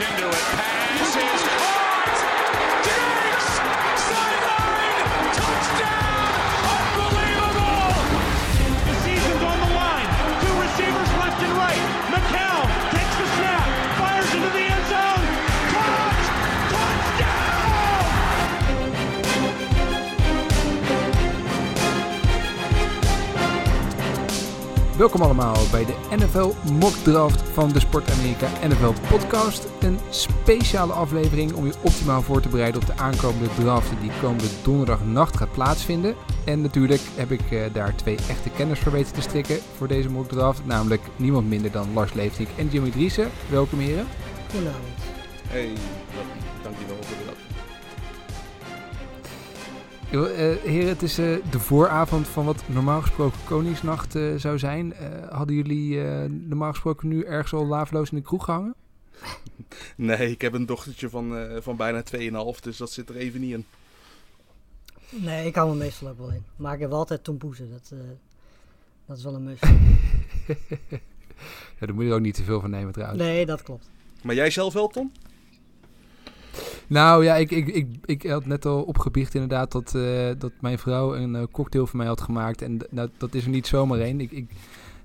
into it. Welkom allemaal bij de NFL Mock Draft van de Sport Amerika NFL Podcast. Een speciale aflevering om je optimaal voor te bereiden op de aankomende draft die komende donderdagnacht gaat plaatsvinden. En natuurlijk heb ik eh, daar twee echte kenners voor weten te strikken voor deze mock draft. Namelijk niemand minder dan Lars Leefnik en Jimmy Driessen. Welkom heren. Goedenavond. Hey, dankjewel Yo, eh, heren, het is eh, de vooravond van wat normaal gesproken Koningsnacht eh, zou zijn. Eh, hadden jullie eh, normaal gesproken nu ergens al laveloos in de kroeg gehangen? Nee, ik heb een dochtertje van, eh, van bijna 2,5, dus dat zit er even niet in. Nee, ik hou me meestal ook wel in. Maar ik heb altijd tompoezen. Dat, eh, dat is wel een must. Ja, daar moet je er ook niet te veel van nemen trouwens. Nee, dat klopt. Maar jij zelf wel, Tom? Nou ja, ik, ik, ik, ik had net al opgebiecht inderdaad dat, eh, dat mijn vrouw een eh, cocktail voor mij had gemaakt. En d- nou, dat is er niet zomaar één. Ik, ik,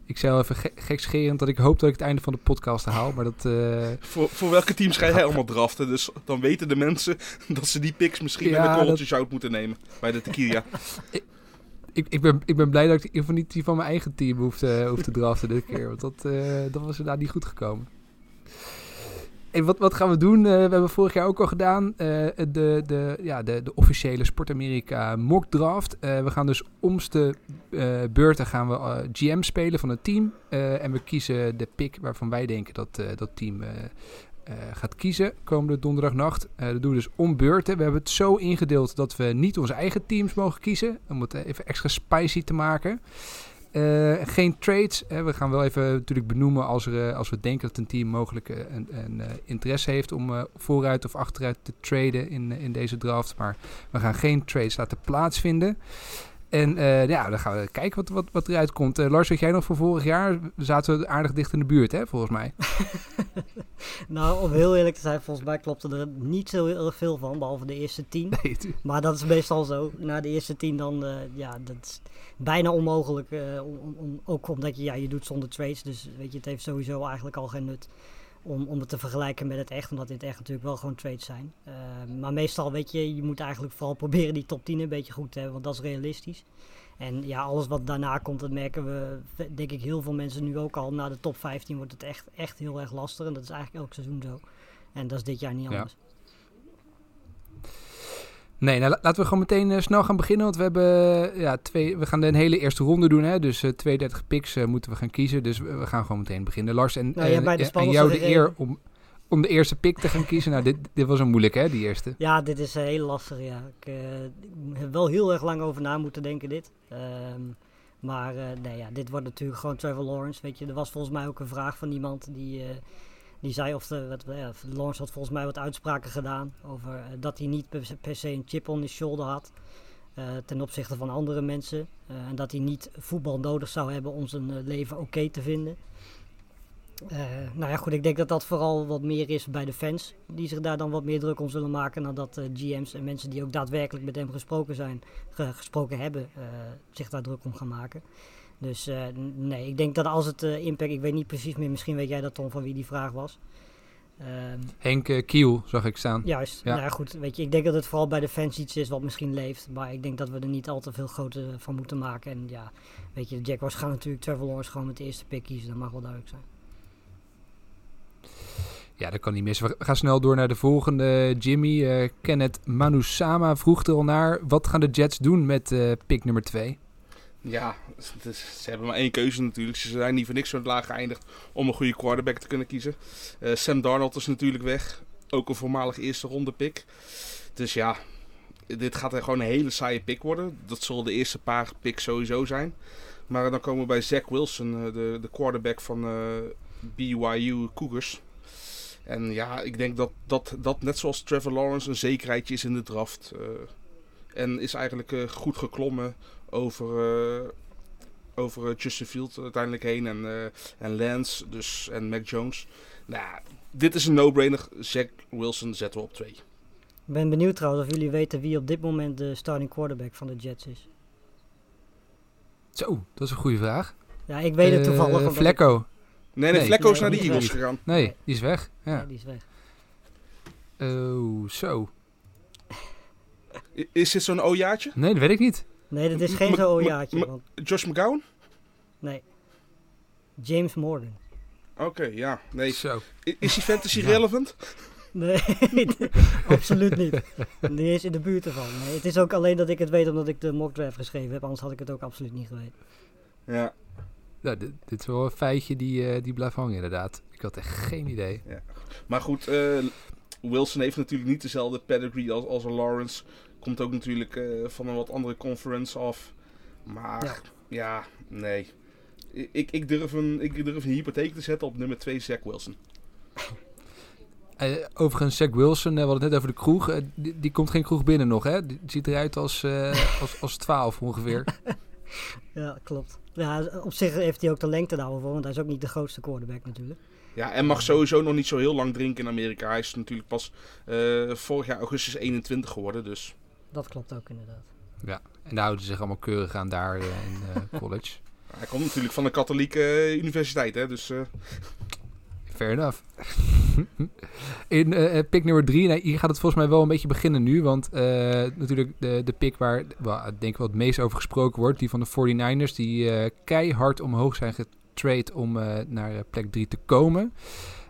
ik zei al even ge gekscherend dat ik hoop dat ik het einde van de podcast haal. Maar dat... eh, Voor, voor welke teams ga jij allemaal draften? Dus dan weten de mensen dat ze die picks misschien Ja, met een korreltje dat- zout moeten nemen bij de tequila. ik, ik, ben, ik ben blij dat ik in ieder geval niet die van mijn eigen team hoef te, hoef te draften dit keer. Want dat, dat was inderdaad niet goed gekomen. Wat, wat gaan we doen? Eh, we hebben vorig jaar ook al gedaan eh, de, de, ja, de, de officiële Sport Amerika mock draft. Eh, we gaan dus omste eh beurten gaan we GM spelen van het team. En we kiezen de pick waarvan wij denken dat dat team gaat kiezen komende donderdagnacht. Eh dat doen we dus om beurten. We hebben het zo ingedeeld dat we niet onze eigen teams mogen kiezen. Om het even extra spicy te maken. Eh, geen trades. Eh, we gaan wel even natuurlijk benoemen als, er, eh, als we denken dat een team mogelijk eh, een, een interesse heeft om vooruit of achteruit te traden in, in deze draft. Maar we gaan geen trades laten plaatsvinden. En ja, dan gaan we kijken wat, wat, wat eruit komt. Lars, weet jij nog van vorig jaar? We zaten aardig dicht in de buurt, hè, volgens mij. Nou, om heel eerlijk te zijn, volgens mij klopte er niet zo heel erg veel van. Behalve de eerste tien. Nee, Maar dat is meestal zo. Na de eerste tien dan, ja, dat is bijna onmogelijk. eh, om, om, ook omdat je, ja, je doet zonder trades. Dus weet je, het heeft sowieso eigenlijk al geen nut om, om het te vergelijken met het echt. Omdat dit echt natuurlijk wel gewoon trades zijn. Eh, maar meestal, weet je, je moet eigenlijk vooral proberen die top 10 een beetje goed te hebben. Want dat is realistisch. En ja, alles wat daarna komt, dat merken we, denk ik, heel veel mensen nu ook al. Na de top 15 wordt het echt, echt heel erg lastig. En dat is eigenlijk elk seizoen zo. En dat is dit jaar niet Ja. Nee, nou, la- laten we gewoon meteen eh, snel gaan beginnen. Want we hebben eh, ja, twee. We gaan de hele eerste ronde doen. Hè? Dus eh 32 picks eh, moeten we gaan kiezen. Dus we, gaan gewoon meteen beginnen. Lars, en, Nou, en- jou de eer om, om de eerste pick te gaan kiezen. Nou, dit, dit was een moeilijk, hè, die eerste. Ja, dit is heel lastig. Ja. Ik, ik heb wel heel erg lang over na moeten denken, dit. Ehm, maar nee, ja, dit wordt natuurlijk gewoon Trevor Lawrence. Weet je, er was volgens mij ook een vraag van iemand die, die zei of, de, ja, Lawrence had volgens mij wat uitspraken gedaan over eh, dat hij niet per, se- een chip on his shoulder had. eh, ten opzichte van andere mensen. Eh, en dat hij niet voetbal nodig zou hebben om zijn leven oké te vinden. Nou ja, goed, ik denk dat dat vooral wat meer is bij de fans. Die zich daar dan wat meer druk om zullen maken. Dan dat eh, GM's en mensen die ook daadwerkelijk met hem gesproken zijn, ge- gesproken hebben, zich daar druk om gaan maken. Dus eh, nee, ik denk dat als het eh, impact, ik weet niet precies meer, misschien weet jij dat Tom van wie die vraag was. Ehm, Henk eh, Kiel zag ik staan. juist, Ja. nou goed, weet je, ik denk dat het vooral bij de fans iets is wat misschien leeft. Maar ik denk dat we er niet al te veel groter van moeten maken. En ja, weet je, de Jaguars gaan natuurlijk Trevor Lawrence gewoon met de eerste pick kiezen, dat mag wel duidelijk zijn. Ja, dat kan niet missen. We gaan snel door naar de volgende. Jimmy, Kenneth Manusama vroeg er al naar. Wat gaan de Jets doen met pick nummer 2? Ja, is- ze hebben maar één keuze natuurlijk. Ze zijn niet voor niks zo laag geëindigd om een goede quarterback te kunnen kiezen. Eh, Sam Darnold is natuurlijk weg. Ook een voormalig eerste ronde pick. Dus ja, dit gaat er gewoon een hele saaie pick worden. Dat zal de eerste paar picks sowieso zijn. Maar dan komen we bij Zach Wilson, eh, de, de quarterback van eh, BYU Cougars. En ja, ik denk dat, dat dat net zoals Trevor Lawrence een zekerheidje is in de draft. en is eigenlijk goed geklommen over, eh, over eh, Justin Field uiteindelijk heen. En, eh, en Lance dus, en Mac Jones. Nou, dit is een no-brainer. Zach Wilson zetten we op 2. Ik ben benieuwd trouwens of jullie weten wie op dit moment de starting quarterback van de Jets is. Zo, dat is een goede vraag. Ja, ik weet het toevallig. ik- Vlecko. Nee, nee, Nee. Vlecko is Nee, naar de Eagles weg. gegaan. Nee, die is weg. Ja. Nee, die is weg. Oh, zo. Is dit zo'n ojaatje? Nee, dat weet ik niet. Nee, dat is geen M- zo'n jaartje. want- Josh McGowan? Nee. James Morgan. Oké, ja. Nee. Zo. Is die fantasy Ja. relevant? Nee, absoluut niet. Niet eens in de buurt ervan. Nee, het is ook alleen dat ik het weet omdat ik de mock draft geschreven heb. Anders had ik het ook absoluut niet geweten. Ja. Nou, dit, dit is wel een feitje die, eh, die blijft hangen inderdaad. Ik had echt geen idee. Maar goed, eh, Wilson heeft natuurlijk niet dezelfde pedigree als, als een Lawrence. Komt ook natuurlijk eh, van een wat andere conference af. Maar ja, Ja. nee. Ik, ik, durf een, ik durf een hypotheek te zetten op nummer 2, Zach Wilson. Eh, overigens, Zach Wilson, eh, we hadden het net over de kroeg. die, die komt geen kroeg binnen nog, hè? Die ziet eruit als, eh als, als 12 ongeveer. Ja, klopt. Ja, op zich heeft hij ook de lengte daarvoor, want hij is ook niet de grootste quarterback natuurlijk. Ja, en mag sowieso nog niet zo heel lang drinken in Amerika. Hij is natuurlijk pas eh, vorig jaar augustus 21 geworden. Dus Dat klopt ook inderdaad. Ja, en daar houden ze zich allemaal keurig aan daar eh, in eh, college. hij komt natuurlijk van een katholieke eh, universiteit. Hè, dus eh, Fair enough. In eh, pick nummer drie, nou, hier gaat het volgens mij wel een beetje beginnen nu. Want eh, natuurlijk de, de pick waar wel, ik denk wel het meest over gesproken wordt, die van de 49ers, die eh, keihard omhoog zijn getrade om eh, naar plek 3 te komen.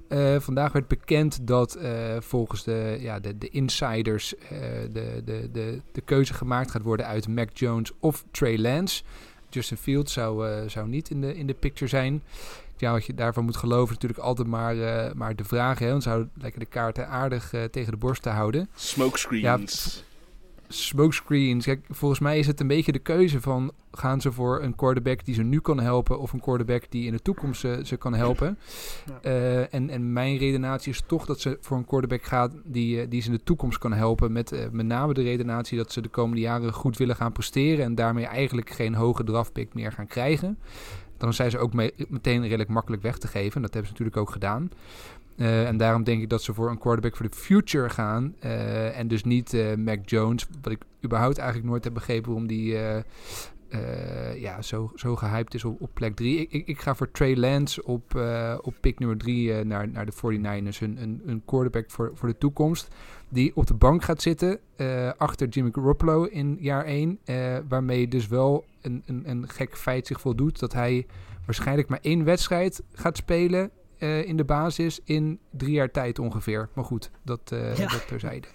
Eh, vandaag werd bekend dat eh, volgens de, ja, de, de insiders eh, de, de, de, de keuze gemaakt gaat worden uit Mac Jones of Trey Lance. Justin Fields zou, zou niet in de, in de picture zijn. Ja, wat je daarvan moet geloven is natuurlijk altijd maar, maar de vraag. Hè, want ze houden lekker de kaarten aardig tegen de borst te houden. smokescreens. Smokescreens. Kijk, volgens mij is het een beetje de keuze van... gaan ze voor een quarterback die ze nu kan helpen... of een quarterback die in de toekomst ze, ze kan helpen. Ja. Eh, en, en mijn redenatie is toch dat ze voor een quarterback gaat... die, eh, die ze in de toekomst kan helpen. Met eh, met name de redenatie dat ze de komende jaren goed willen gaan presteren... en daarmee eigenlijk geen hoge draftpick meer gaan krijgen. Dan zijn ze ook me- meteen redelijk makkelijk weg te geven. Dat hebben ze natuurlijk ook gedaan. Eh, en daarom denk ik dat ze voor een quarterback voor de future gaan. eh, en dus niet eh, Mac Jones. Wat ik überhaupt eigenlijk nooit heb begrepen waarom die ja, zo, zo gehyped is op, plek 3. Ik, ik, ik ga voor Trey Lance op, op pick nummer 3 naar, naar de 49ers. Een, een, een quarterback voor, voor de toekomst. Die op de bank gaat zitten achter Jimmy Garoppolo in jaar 1. eh, waarmee dus wel een, een, een gek feit zich voldoet. Dat hij waarschijnlijk maar één wedstrijd gaat spelen eh, in de basis in drie jaar tijd ongeveer. Maar goed, dat, eh Ja. dat terzijde.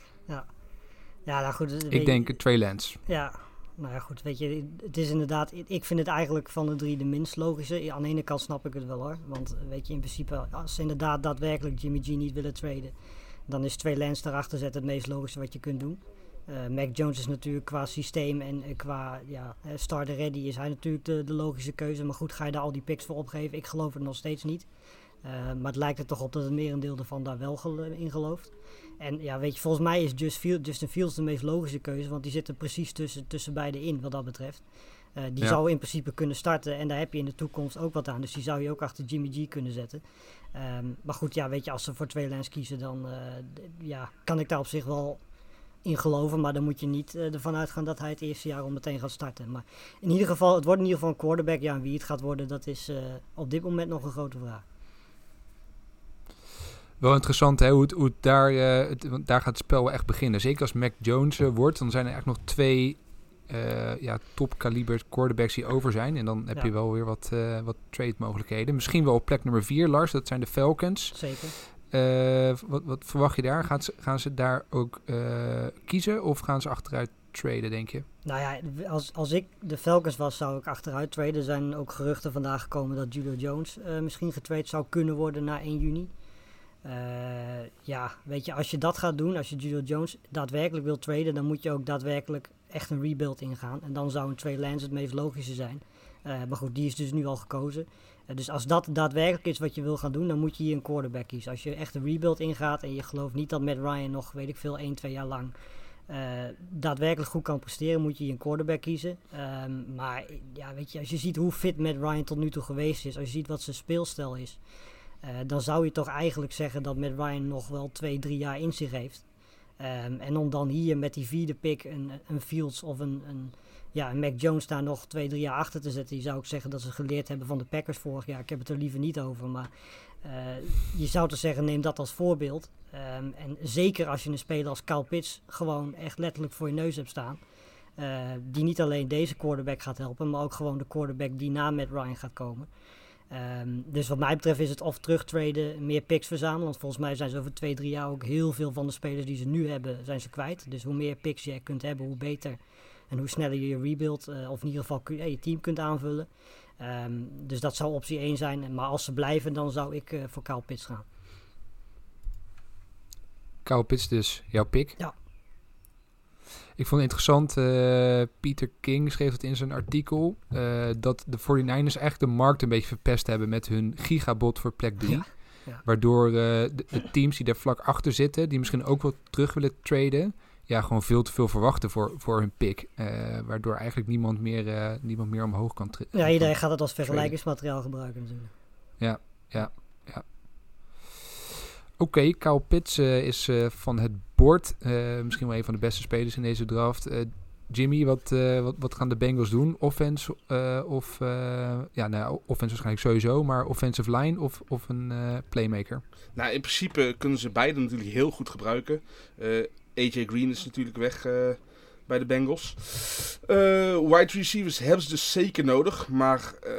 Ja, nou goed. weet Ik je- denk Trey Lance. Ja, nou ja, goed. Weet je, het is inderdaad. Ik vind het eigenlijk van de drie de minst logische. Aan de ene kant snap ik het wel hoor. Want weet je, in principe, als ze inderdaad daadwerkelijk Jimmy G niet willen traden. dan is twee Lance erachter zetten het meest logische wat je kunt doen. Eh, Mac Jones is natuurlijk qua systeem en qua ja, starter ready is hij natuurlijk de, de logische keuze. Maar goed, ga je daar al die picks voor opgeven? Ik geloof het nog steeds niet. Eh, maar het lijkt er toch op dat het merendeel ervan daar wel gel- in gelooft. En ja, weet je, volgens mij is Just Field, Justin Fields de meest logische keuze. Want die zit er precies tussen, tussen beide in, wat dat betreft. Eh, die Ja. zou in principe kunnen starten. En daar heb je in de toekomst ook wat aan. Dus die zou je ook achter Jimmy G kunnen zetten. Ehm, maar goed, ja, weet je, als ze voor twee lines kiezen, dan eh, ja, kan ik daar op zich wel in geloven. Maar dan moet je niet eh, ervan uitgaan dat hij het eerste jaar al meteen gaat starten. Maar in ieder geval, het wordt in ieder geval een quarterback. Ja, en wie het gaat worden, dat is eh, op dit moment nog een grote vraag. Wel interessant hè, hoe het, hoe het daar, eh, het- want daar gaat het spel wel echt beginnen. Zeker als Mac Jones eh, wordt, dan zijn er eigenlijk nog twee eh ja, top-kaliber quarterbacks die over zijn. En dan heb Ja. je wel weer wat, wat trade mogelijkheden. Misschien wel op plek nummer 4, Lars. Dat zijn de Falcons. Zeker. Wat, wat verwacht je daar? Gaan ze, gaan ze daar ook kiezen of gaan ze achteruit traden, denk je? Nou ja, als, als ik de Falcons was, zou ik achteruit traden. Er zijn ook geruchten vandaag gekomen dat Julio Jones misschien getrade zou kunnen worden na 1 juni. Eh, ja, weet je, als je dat gaat doen, als je Julio Jones daadwerkelijk wil traden, dan moet je ook daadwerkelijk echt een rebuild ingaan. En dan zou een Trey Lance het meest logische zijn. Eh, maar goed, die is dus nu al gekozen. Eh, dus als dat daadwerkelijk is wat je wil gaan doen, dan moet je hier een quarterback kiezen. Als je echt een rebuild ingaat en je gelooft niet dat Matt Ryan nog, weet ik veel, 1, 2 jaar lang daadwerkelijk goed kan presteren, moet je een quarterback kiezen. Ehm, maar ja, weet je, als je ziet hoe fit Matt Ryan tot nu toe geweest is, als je ziet wat zijn speelstijl is, Eh, dan zou je toch eigenlijk zeggen dat met Ryan nog wel twee, drie jaar in zich heeft. Ehm, en om dan hier met die vierde pick een, een Fields of een, een, ja, een Mac Jones daar nog twee, drie jaar achter te zetten. Die zou ik zeggen dat ze geleerd hebben van de Packers vorig jaar. Ik heb het er liever niet over. Maar eh, je zou te zeggen, neem dat als voorbeeld. Ehm, en zeker als je een speler als Kyle Pitts gewoon echt letterlijk voor je neus hebt staan. eh, die niet alleen deze quarterback gaat helpen, maar ook gewoon de quarterback die na met Ryan gaat komen. Ehm, dus wat mij betreft is het of terugtraden, meer picks verzamelen. Want volgens mij zijn ze over twee, drie jaar ook heel veel van de spelers die ze nu hebben, zijn ze kwijt. Dus hoe meer picks je kunt hebben, hoe beter. En hoe sneller je je rebuild, eh, of in ieder geval je je team kunt aanvullen. Ehm, dus dat zou optie 1 zijn. Maar als ze blijven, dan zou ik eh, voor Kyle Pitts gaan. Kyle Pitts dus, jouw pick. Ja. Ik vond het interessant, eh, Peter King schreef het in zijn artikel, eh, dat de 49ers eigenlijk de markt een beetje verpest hebben met hun gigabot voor plek 3. Ja, ja. Waardoor eh, de, de teams die daar vlak achter zitten, die misschien ook wel terug willen traden, ja, gewoon veel te veel verwachten voor, voor hun pick. Waardoor eigenlijk niemand meer, niemand meer omhoog kan treden. Ja, iedereen gaat het als vergelijkingsmateriaal gebruiken natuurlijk. Oké, Kyle Pitts eh, is eh, van het bord. Eh, misschien wel een van de beste spelers in deze draft. Jimmy, wat, wat, wat gaan de Bengals doen? Offense of... ja, nou, offense waarschijnlijk sowieso. Maar offensive line of, of een playmaker? Nou, in principe kunnen ze beide natuurlijk heel goed gebruiken. AJ Green is natuurlijk weg bij de Bengals. Eh, wide receivers hebben ze dus zeker nodig. Maar eh,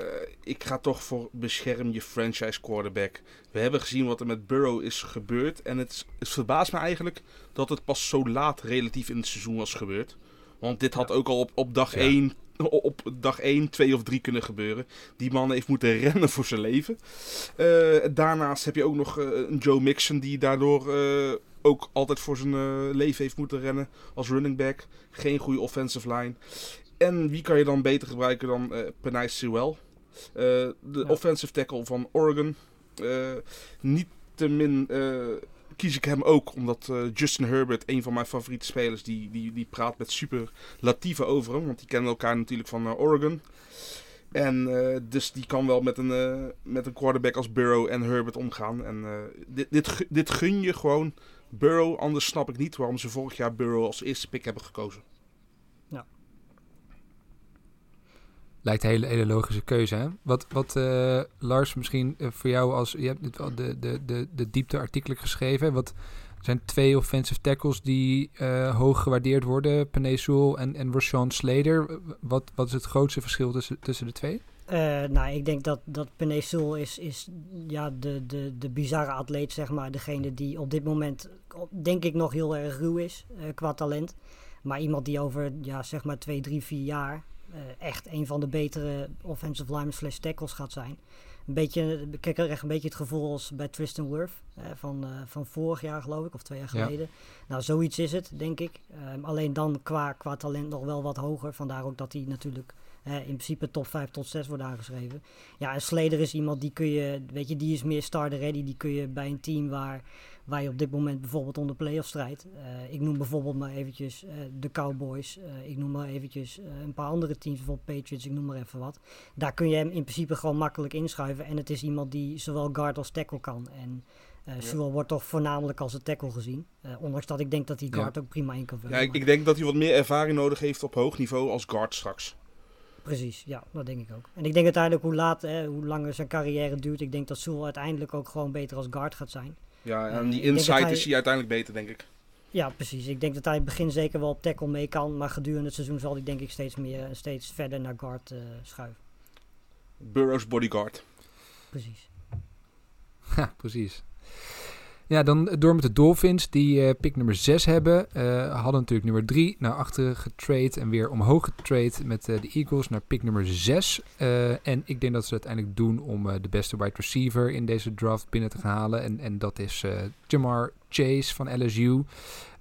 ik ga toch voor bescherm je franchise quarterback. We hebben gezien wat er met Burrow is gebeurd. En het, het verbaast me eigenlijk dat het pas zo laat relatief in het seizoen was gebeurd. Want dit had ook al op, op dag Ja. 1, op dag 1, 2 of 3 kunnen gebeuren. Die man heeft moeten rennen voor zijn leven. Eh, daarnaast heb je ook nog een Joe Mixon die daardoor ook altijd voor zijn eh, leven heeft moeten rennen als running back. Geen goede offensive line. En wie kan je dan beter gebruiken dan eh Penay Sewell? Eh, de Ja. offensive tackle van Oregon. Niet te min kies ik hem ook omdat Justin Herbert, een van mijn favoriete spelers, die, die, die praat met superlatieven over hem. Want die kennen elkaar natuurlijk van Oregon. En dus die kan wel met een, met een quarterback als Burrow en Herbert omgaan. En dit, dit, dit gun je gewoon Burrow. Anders snap ik niet waarom ze vorig jaar Burrow als eerste pick hebben gekozen. Lijkt een hele, hele logische keuze, hè? Wat, wat eh, Lars, misschien eh, voor jou als... Je hebt de, de, de, de diepte artikelen geschreven. Wat zijn twee offensive tackles die eh, hoog gewaardeerd worden. Penei Sewell en, en Rashawn Slater. Wat, wat is het grootste verschil tussen, tussen de twee? Eh, nou, ik denk dat, dat Penei Sewell is, is ja, de, de, de bizarre atleet, zeg maar. Degene die op dit moment, denk ik, nog heel erg ruw is eh, qua talent. Maar iemand die over, ja, zeg maar twee, drie, vier jaar eh, echt een van de betere offensive linemen slash tackles gaat zijn. Een beetje, ik krijg echt een beetje het gevoel als bij Tristan Wirth van, van vorig jaar geloof ik, of twee jaar Ja. geleden. Nou, zoiets is het, denk ik. Ehm, alleen dan qua, qua talent nog wel wat hoger. Vandaar ook dat hij natuurlijk in principe top 5 tot 6 wordt aangeschreven. Ja, en Sleder is iemand die kun je, weet je, die is meer starter ready. Die kun je bij een team waar, waar je op dit moment bijvoorbeeld onder playoff strijdt. Eh, ik noem bijvoorbeeld maar eventjes eh, de Cowboys. Eh, ik noem maar eventjes een paar andere teams, bijvoorbeeld Patriots, ik noem maar even wat. Daar kun je hem in principe gewoon makkelijk inschuiven. En het is iemand die zowel guard als tackle kan. En Sewell wordt toch voornamelijk als een tackle gezien. Eh, ondanks dat ik denk dat hij Ja. guard ook prima in kan vullen. Ja, ik, ik denk dat hij wat meer ervaring nodig heeft op hoog niveau als guard straks. Precies, ja, dat denk ik ook. En ik denk uiteindelijk hoe laat, hè, hoe langer zijn carrière duurt, ik denk dat Sewell uiteindelijk ook gewoon beter als guard gaat zijn. Ja, Eh, en ik die insight hij- is hij uiteindelijk beter, denk ik. Ja, precies. Ik denk dat hij in het begin zeker wel op tackle mee kan, maar gedurende het seizoen zal hij denk ik steeds meer, steeds verder naar guard eh, schuiven. Burrow's bodyguard. Precies. Ja, precies. Ja, dan door met de Dolphins, die eh, pick nummer 6 hebben. eh, hadden natuurlijk nummer 3 naar achteren getrade en weer omhoog getrade met eh, de Eagles naar pick nummer 6. Eh, en ik denk dat ze uiteindelijk doen om eh, de beste wide receiver in deze draft binnen te halen. En, en dat is eh, Jamar Chase van LSU.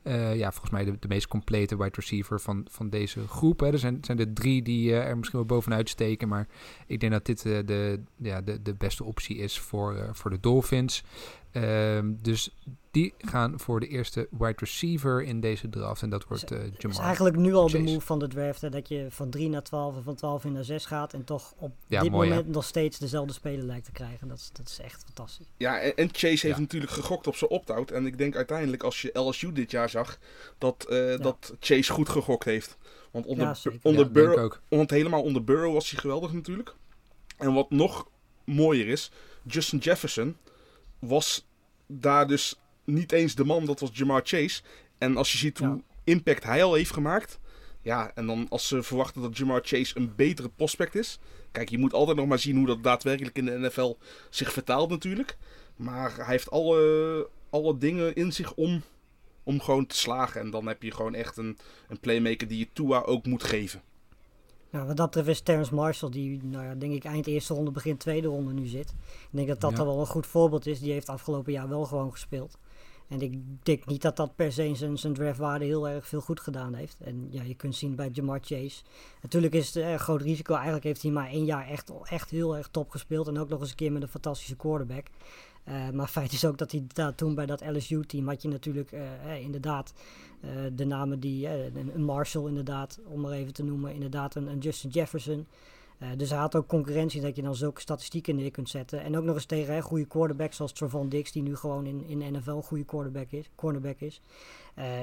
Eh, ja, volgens mij de, de meest complete wide receiver van, van deze groep. Hè. Er zijn, zijn er drie die eh, er misschien wel bovenuit steken. Maar ik denk dat dit eh, de, ja, de, de beste optie is voor, eh, voor de Dolphins. Ehm, dus die gaan voor de eerste wide receiver in deze draft. En dat wordt eh Het is Jamar. eigenlijk nu al de move van de draft. Hè, dat je van 3 naar 12 en van 12 in naar 6 gaat. En toch op Ja, dit mooi, hè? moment nog steeds dezelfde speler lijkt te krijgen. Dat is, dat is echt fantastisch. Ja, en, en Chase heeft Ja. natuurlijk gegokt op zijn opt-out. En ik denk uiteindelijk, als je LSU dit jaar zag, dat, eh, dat Chase goed gegokt heeft. Want onder, onder Burrow, ook. want helemaal onder Burrow was hij geweldig natuurlijk. En wat nog mooier is, Justin Jefferson was daar dus niet eens de man, dat was Jamar Chase. En als je ziet Ja. hoe impact hij al heeft gemaakt. Ja, en dan als ze verwachten dat Jamar Chase een betere prospect is. Kijk, je moet altijd nog maar zien hoe dat daadwerkelijk in de NFL zich vertaalt natuurlijk. Maar hij heeft alle, alle dingen in zich om, om gewoon te slagen. En dan heb je gewoon echt een, een playmaker die je Tua ook moet geven. Nou, wat dat betreft is Terrence Marshall, die nou ja, denk ik eind eerste ronde, begin tweede ronde nu zit. Ik denk dat dat Ja. dan wel een goed voorbeeld is. Die heeft afgelopen jaar wel gewoon gespeeld. En ik denk niet dat dat per se zijn, zijn draftwaarde heel erg veel goed gedaan heeft. En ja, je kunt zien bij Jamar Chase. Natuurlijk is het een erg groot risico. Eigenlijk heeft hij maar één jaar echt, echt heel erg top gespeeld. En ook nog eens een keer met een fantastische quarterback. Eh, maar feit is ook dat hij daar toen bij dat LSU-team had je natuurlijk eh, eh, inderdaad eh, de namen die, eh, een- Marshall inderdaad, om maar even te noemen, inderdaad een, Justin Jefferson. Eh, dus hij had ook concurrentie dat je dan zulke statistieken neer kunt zetten. En ook nog eens tegen hè, goede quarterbacks zoals Trevon Dix, die nu gewoon in, in de NFL een goede quarterback is. Cornerback is.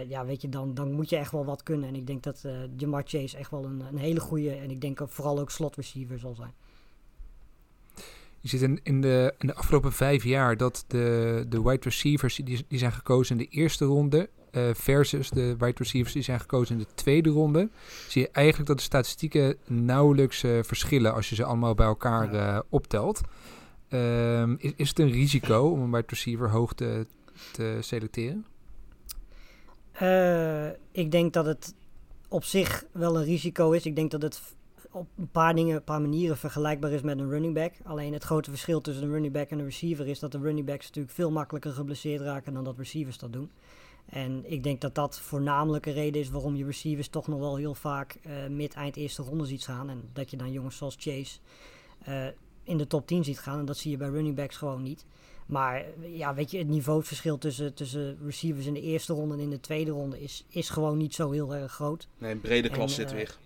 Ja, weet je, dan, dan moet je echt wel wat kunnen. En ik denk dat Jamar Chase echt wel een, een hele goede, en ik denk vooral ook slot receiver zal zijn. Je ziet in, in, de, in de afgelopen vijf jaar dat de, de wide receivers die, die zijn gekozen in de eerste ronde. Eh, versus de wide receivers die zijn gekozen in de tweede ronde. Zie je eigenlijk dat de statistieken nauwelijks eh, verschillen als je ze allemaal bij elkaar eh, optelt. Ehm, is, is het een risico om een wide receiver hoog te, te selecteren? Ik denk dat het op zich wel een risico is. Ik denk dat het op een paar dingen, een paar manieren vergelijkbaar is met een running back. Alleen het grote verschil tussen een running back en een receiver is dat de running backs natuurlijk veel makkelijker geblesseerd raken dan dat receivers dat doen. En ik denk dat dat voornamelijk een reden is waarom je receivers toch nog wel heel vaak eh, mid-eind eerste ronde ziet gaan. En dat je dan jongens zoals Chase eh, in de top 10 ziet gaan. En dat zie je bij running backs gewoon niet. Maar eh, ja, weet je, het niveauverschil tussen, tussen receivers in de eerste ronde en in de tweede ronde is, is gewoon niet zo heel erg groot. Nee, een brede En, klas zit weer.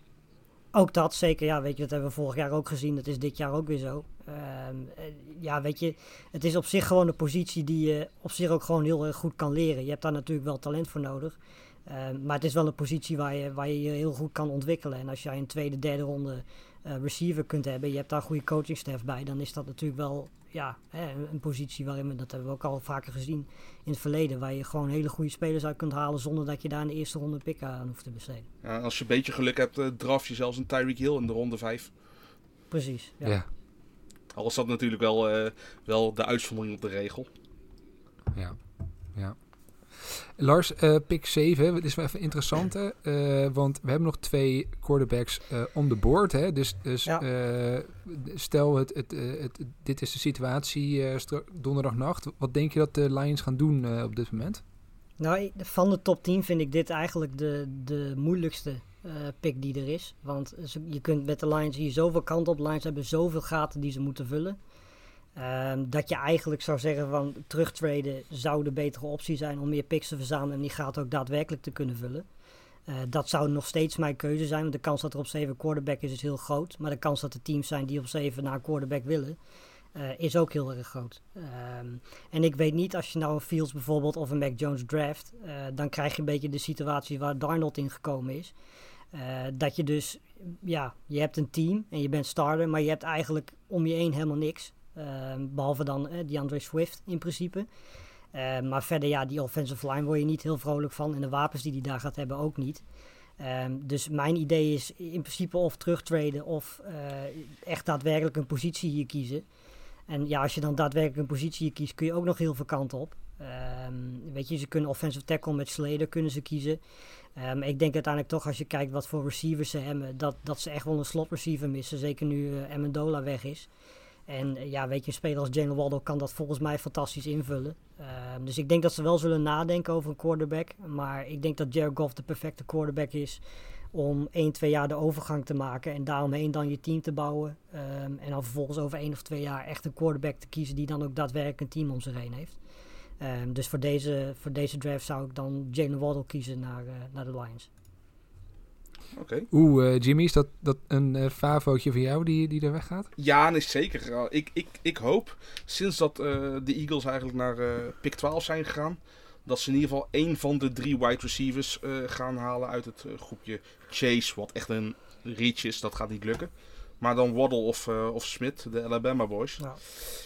Ook dat, zeker. Ja, weet je, dat hebben we vorig jaar ook gezien. Dat is dit jaar ook weer zo. Ehm, eh, ja, weet je, het is op zich gewoon een positie die je op zich ook gewoon heel erg goed kan leren. Je hebt daar natuurlijk wel talent voor nodig. Ehm, maar het is wel een positie waar je, waar je je heel goed kan ontwikkelen. En als jij een tweede, derde ronde eh, receiver kunt hebben, je hebt daar goede coachingstaf bij, dan is dat natuurlijk wel ja, hè, een, een positie waarin we, dat hebben we ook al vaker gezien in het verleden, waar je gewoon hele goede spelers uit kunt halen zonder dat je daar in de eerste ronde pick aan hoeft te besteden. Ja, als je een beetje geluk hebt, eh, draf je zelfs een Tyreek Hill in de ronde 5. Precies. Ja. Ja. Al is dat natuurlijk wel, eh, wel de uitzondering op de regel. Ja. ja. Lars, eh pick 7, dit is wel even interessant, hè? Eh, want we hebben nog twee quarterbacks eh on the board. Hè? Dus, dus Ja. eh, stel, het, het, eh, het, dit is de situatie eh, donderdagnacht. Wat denk je dat de Lions gaan doen eh, op dit moment? Nou, van de top 10 vind ik dit eigenlijk de, de moeilijkste pick die er is. Want je kunt met de Lions hier zoveel kant op. Lions hebben zoveel gaten die ze moeten vullen. Ehm, dat je eigenlijk zou zeggen van terugtraden zou de betere optie zijn om meer picks te verzamelen en die gaten ook daadwerkelijk te kunnen vullen. Eh, dat zou nog steeds mijn keuze zijn, want de kans dat er op 7 quarterback is, is heel groot. Maar de kans dat er teams zijn die op 7 naar een quarterback willen, eh, is ook heel erg groot. Ehm, en ik weet niet, als je nou een Fields bijvoorbeeld of een Mac Jones draft, eh, dan krijg je een beetje de situatie waar Darnold in gekomen is. Eh, dat je dus, ja, je hebt een team en je bent starter, maar je hebt eigenlijk om je heen helemaal niks. Ehm, behalve dan eh, DeAndre Swift in principe. Maar verder, ja, die offensive line word je niet heel vrolijk van. En de wapens die hij daar gaat hebben ook niet. Dus mijn idee is in principe of terugtraden of eh, echt daadwerkelijk een positie hier kiezen. En ja, als je dan daadwerkelijk een positie hier kiest, kun je ook nog heel veel kanten op. Ehm, weet je, ze kunnen offensive tackle met Slater kunnen ze kiezen. Ehm, ik denk uiteindelijk toch, als je kijkt wat voor receivers ze hebben, dat, dat ze echt wel een slot receiver missen. Zeker nu eh, Amendola weg is. En eh, ja, weet je, een speler als Jalen Waddle kan dat volgens mij fantastisch invullen. Ehm, dus ik denk dat ze wel zullen nadenken over een quarterback. Maar ik denk dat Jared Goff de perfecte quarterback is om 1, 2 jaar de overgang te maken en daaromheen dan je team te bouwen. Ehm, en dan vervolgens over 1 of 2 jaar echt een quarterback te kiezen die dan ook daadwerkelijk een team om zich heen heeft. Ehm, dus voor deze, voor deze draft zou ik dan Jalen Waddle kiezen naar, eh, naar de Lions. Oké. Oeh, eh, Jimmy, is dat, dat een eh favootje van jou die, die er weggaat? Ja, nee, zeker. Ja, Ik, ik, ik hoop, sinds dat eh, de Eagles eigenlijk naar eh pick 12 zijn gegaan, dat ze in ieder geval één van de drie wide receivers eh, gaan halen uit het groepje Chase, wat echt een reach is. Dat gaat niet lukken. Maar dan Waddle of, eh, of Smith, de Alabama boys. Ja.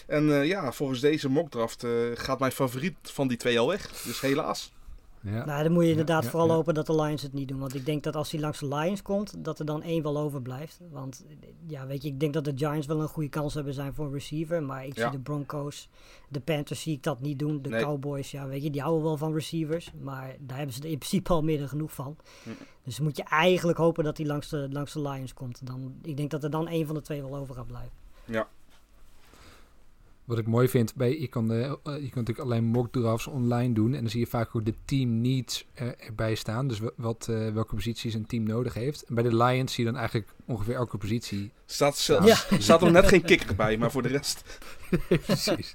En eh, ja, volgens deze mockdraft eh gaat mijn favoriet van die twee al weg. Dus helaas. Ja. Nou, dan moet je inderdaad ja, vooral hopen dat de Lions het niet doen. Want ik denk dat als hij langs de Lions komt, dat er dan één wel overblijft. Want ja, weet je, ik denk dat de Giants wel een goede kans hebben zijn voor een receiver. Maar ik zie de Broncos, de Panthers zie ik dat niet doen. De Nee. Cowboys, ja, weet je, die houden wel van receivers. Maar daar hebben ze er in principe al meer dan genoeg van. Hm. Dus moet je eigenlijk hopen dat hij langs de, langs de Lions komt. Dan, ik denk dat er dan één van de twee wel over gaat blijven. Ja, Wat ik mooi vind, bij, je, kan, eh, eh, je kan natuurlijk alleen mock drafts online doen. En dan zie je vaak ook de team needs er- erbij staan. Dus wa- wat, eh, welke posities een team nodig heeft. En bij de Lions zie je dan eigenlijk ongeveer elke positie. staat, zelfs, staat er net geen kikker bij, maar voor de rest. Precies.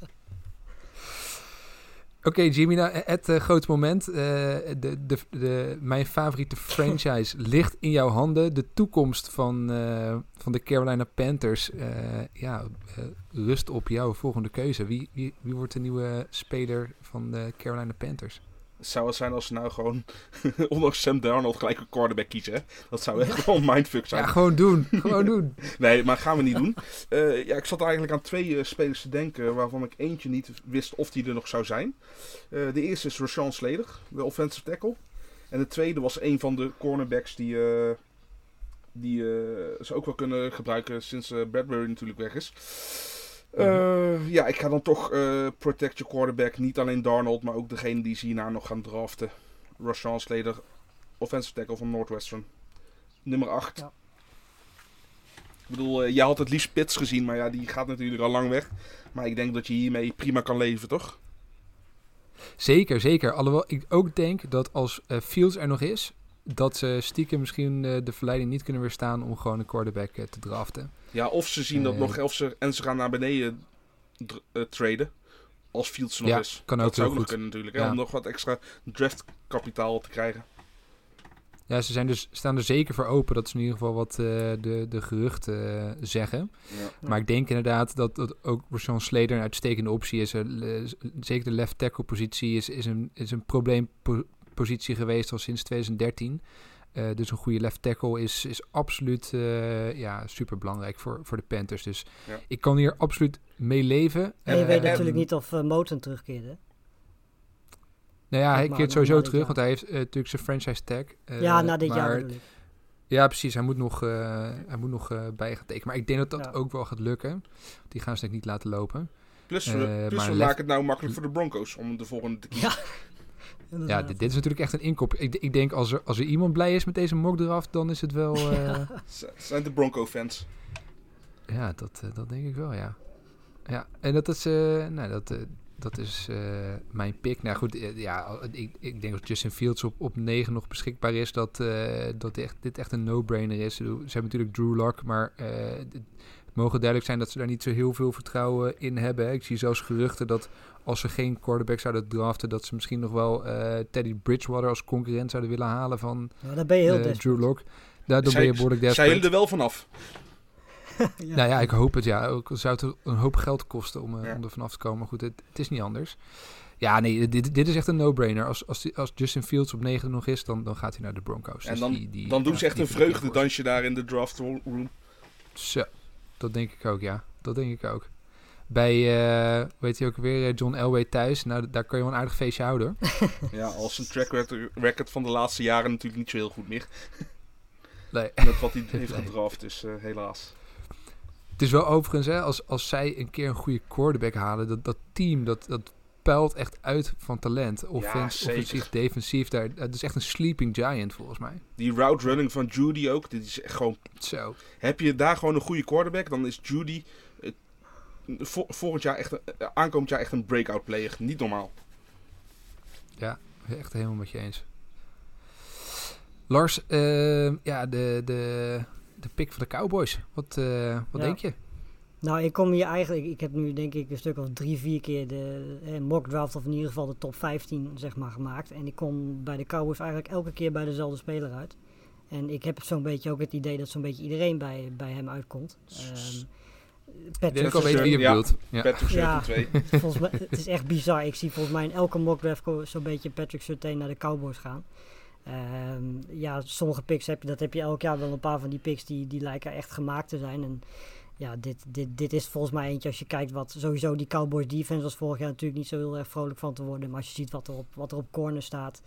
Oké, Jimmy, nou, het eh, grote moment. Eh, de, de, de, mijn favoriete franchise ligt in jouw handen. De toekomst van, eh, van de Carolina Panthers. eh, ja, eh, rust op jouw volgende keuze. Wie, wie, wie wordt de nieuwe speler van de Carolina Panthers? Zou het zijn als ze nou gewoon, ondanks Sam Darnold, gelijk een quarterback kiezen? Dat zou echt gewoon een mindfuck zijn. Ja, gewoon doen. gewoon doen. Nee, maar gaan we niet doen. Eh, ja, ik zat eigenlijk aan twee eh, spelers te denken waarvan ik eentje niet wist of die er nog zou zijn. Eh, de eerste is Rashawn Slater, de offensive tackle. En de tweede was een van de cornerbacks die, die ze ook wel kunnen gebruiken sinds Bradbury natuurlijk weg is. Eh, ja, ik ga dan toch eh, protect your quarterback. Niet alleen Darnold, maar ook degene die ze hierna nog gaan draften. Rashawn Slater, offensive tackle van Northwestern. Nummer 8. Ja. Ik bedoel, eh, jij had het liefst Pits gezien, maar ja, die gaat natuurlijk al lang weg. Maar ik denk dat je hiermee prima kan leven, toch? Zeker, zeker. Alhoewel ik ook denk dat als eh, Fields er nog is, dat ze stiekem misschien eh, de verleiding niet kunnen weerstaan om gewoon een quarterback eh, te draften. Ja, of ze zien dat Eh. nog, of ze, en ze gaan naar beneden traden. Als Fields er nog Ja, is. kan dat ook zou heel ook nog goed. kunnen natuurlijk, hè, om nog wat extra draftkapitaal te krijgen. Ja, ze zijn dus, staan er zeker voor open. Dat is in ieder geval wat de, de geruchten zeggen. Ja. Maar ik denk inderdaad dat, dat ook Rashawn Slater een uitstekende optie is. Zeker de left tackle positie is, is een, is een probleempositie geweest al sinds 2013. Eh, dus een goede left tackle is, is absoluut eh, ja, super belangrijk voor, voor de Panthers. Dus Ja. ik kan hier absoluut mee leven. En je Eh, weet natuurlijk niet of uh, Moten terugkeert, hè? Nou ja, hij maar keert sowieso terug, want hij heeft eh, natuurlijk zijn franchise tag. Eh, ja, na dit maar- jaar. Ja, precies. Hij moet nog, eh, hij moet nog eh, bij gaan tekenen. Maar ik denk dat dat Ja. ook wel gaat lukken. Die gaan ze denk ik niet laten lopen. Plus, we, Eh, plus we maken het nou makkelijk voor de Broncos om de volgende te kiezen. Ja. Ja, dit, dit is natuurlijk echt een inkop. Ik, ik denk als er, als er iemand blij is met deze mock draft, dan is het wel... eh, Z- Zijn de Bronco-fans. ja, dat, eh, dat denk ik wel, ja. Ja, en dat is, eh, nou, dat, dat is eh, mijn pick. Nou goed, ja, ik, ik denk dat Justin Fields op, op 9 nog beschikbaar is, dat, eh, dat echt, dit echt een no-brainer is. Ze hebben natuurlijk Drew Lock, maar eh, het mogen duidelijk zijn dat ze daar niet zo heel veel vertrouwen in hebben. Ik zie zelfs geruchten dat als ze geen quarterback zouden draften, dat ze misschien nog wel eh, Teddy Bridgewater als concurrent zouden willen halen van Nou, dan ben je heel desperate. Drew Lock. Daardoor ben Zijn- je behoorlijk Zijn desperate. jullie er wel vanaf? Ja. Nou ja, ik hoop het ja. Ook zou het een hoop geld kosten om, eh, Ja. om er vanaf te komen. Maar goed, het, het is niet anders. Ja, nee, dit, dit is echt een no-brainer. Als, als, die- als Justin Fields op 9 nog is, dan, dan gaat hij naar de Broncos. En Dus dan, die- die- dan doen ja, ze echt een vreugdedansje daar in de draft room. Zo, dat denk ik ook, ja. Dat denk ik ook. Bij, eh weet je ook weer, eh, John Elway thuis. Nou, daar kan je wel een aardig feestje houden. Ja, als een track record- van de laatste jaren natuurlijk niet zo heel goed meer. Nee. Met wat hij heeft Nee. gedraft, dus eh, helaas. Het is wel overigens, hè, als, als zij een keer een goede quarterback halen, dat, dat team, dat, dat puilt echt uit van talent. Offens, offensief, defensief. Daar, dat is echt een sleeping giant volgens mij. Die route running van Judy ook, dit is echt gewoon... Zo. Heb je daar gewoon een goede quarterback, dan is Judy... vo- volgend jaar echt, een- eh, aankomend jaar echt een breakout player. Niet normaal. Ja, echt helemaal met je eens. Lars, eh, ja, de, de, de pick van de Cowboys. Wat, eh, wat Ja. denk je? Nou, ik kom hier eigenlijk, ik heb nu denk ik een stuk of drie, vier keer de eh, mock draft of in ieder geval de top 15 zeg maar gemaakt. En ik kom bij de Cowboys eigenlijk elke keer bij dezelfde speler uit. En ik heb zo'n beetje ook het idee dat zo'n beetje iedereen bij, bij hem uitkomt. Ik denk Patrick, al weet wie je Ja. bedoelt. Ja. Patrick Ja. Surtain 2. volgens mij, het is echt bizar. Ik zie volgens mij in elke mock draft ko- zo'n beetje Patrick Surtain naar de Cowboys gaan. Ehm, ja, sommige picks heb je, dat heb je elk jaar wel een paar van die picks die, die lijken echt gemaakt te zijn. En ja, dit, dit, dit is volgens mij eentje als je kijkt wat sowieso die Cowboys defense was vorig jaar natuurlijk niet zo heel erg vrolijk van te worden. Maar als je ziet wat er op, wat er op corner staat,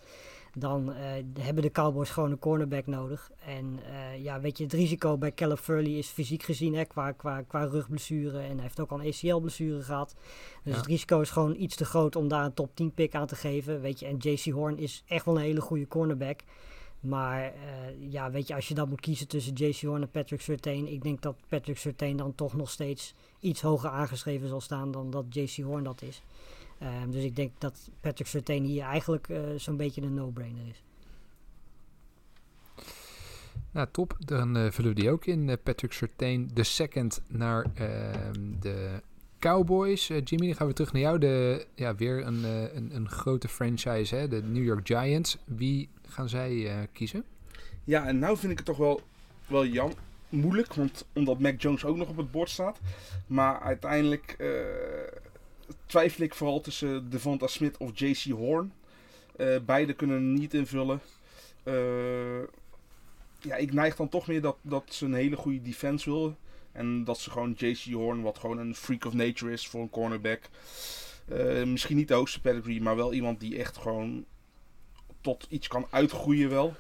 dan eh, hebben de Cowboys gewoon een cornerback nodig. En eh, ja, weet je, het risico bij Caleb Furley is fysiek gezien hè, qua, qua, qua rugblessure. En hij heeft ook al een ACL-blessure gehad. Dus Ja. het risico is gewoon iets te groot om daar een top 10 pick aan te geven. Weet je, en JC Horn is echt wel een hele goede cornerback. Maar eh, ja, weet je, als je dan moet kiezen tussen JC Horn en Patrick Surtain, ik denk dat Patrick Surtain dan toch nog steeds iets hoger aangeschreven zal staan dan dat JC Horn dat is. Ehm, dus ik denk dat Patrick Surtain hier eigenlijk eh, zo'n beetje een no-brainer is. Nou, top. Dan eh, vullen we die ook in. Eh, Patrick Surtain, de second naar ehm, de Cowboys. Jimmy, dan gaan we terug naar jou. De, ja, weer een, eh, een, een grote franchise, hè? de New York Giants. Wie gaan zij eh, kiezen? Ja, en nou vind ik het toch wel, wel jam, moeilijk. Want omdat Mac Jones ook nog op het bord staat. Maar uiteindelijk eh, twijfel ik vooral tussen Devonta Smith of JC Horn. Eh, beide kunnen niet invullen. Eh, ja, ik neig dan toch meer dat, dat ze een hele goede defense willen. En dat ze gewoon JC Horn, wat gewoon een freak of nature is voor een cornerback. Eh, misschien niet de hoogste pedigree, maar wel iemand die echt gewoon tot iets kan uitgroeien wel.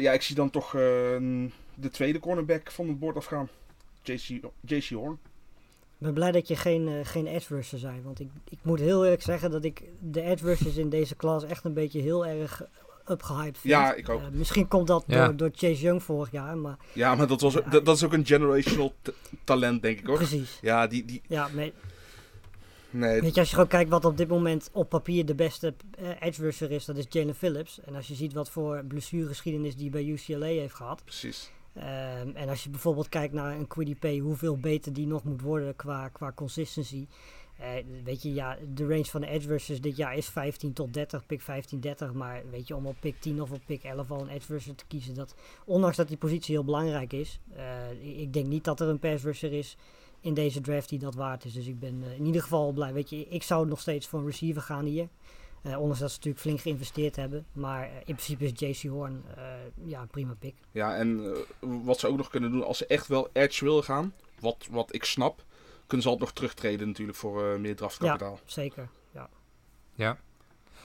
Ja, ik zie dan toch de tweede cornerback van het bord afgaan. JC, JC Horn. Ik ben blij dat je geen, eh, geen edge rusher zei. Want ik, ik moet heel eerlijk zeggen dat ik de edge rushers in deze klas echt een beetje heel erg upgehyped vind. Ja, ik ook. Eh, misschien komt dat Ja. door, door Chase Young vorig jaar, maar Ja, maar dat, was, Ja. dat, dat is ook een generational talent, denk ik hoor. precies. Ja, die, die, Ja, maar nee, weet je, als je gewoon kijkt wat op dit moment op papier de beste eh, edge rusher is, dat is Jalen Phillips. En als je ziet wat voor blessuregeschiedenis die bij UCLA heeft gehad. precies. Ehm, en als je bijvoorbeeld kijkt naar een Quiddy Pay, hoeveel beter die nog moet worden qua, qua consistency. Eh, weet je, ja, de range van de edge dit jaar is 15 tot 30, pick 15, 30. Maar weet je, om op pick 10 of op pick 11 al een edge te kiezen, dat, ondanks dat die positie heel belangrijk is, eh, ik- ik denk niet dat er een pass rusher is in deze draft die dat waard is. Dus ik ben eh, in ieder geval blij. Weet je, ik zou nog steeds voor een receiver gaan hier. Eh, ondanks dat ze natuurlijk flink geïnvesteerd hebben. Maar eh, in principe is JC Horn eh, ja, een prima pick. Ja, en wat ze ook nog kunnen doen als ze echt wel edge willen gaan, wat, wat ik snap, kunnen ze altijd nog terugtreden natuurlijk voor eh, meer draftkapitaal. Zeker, ja. Ja.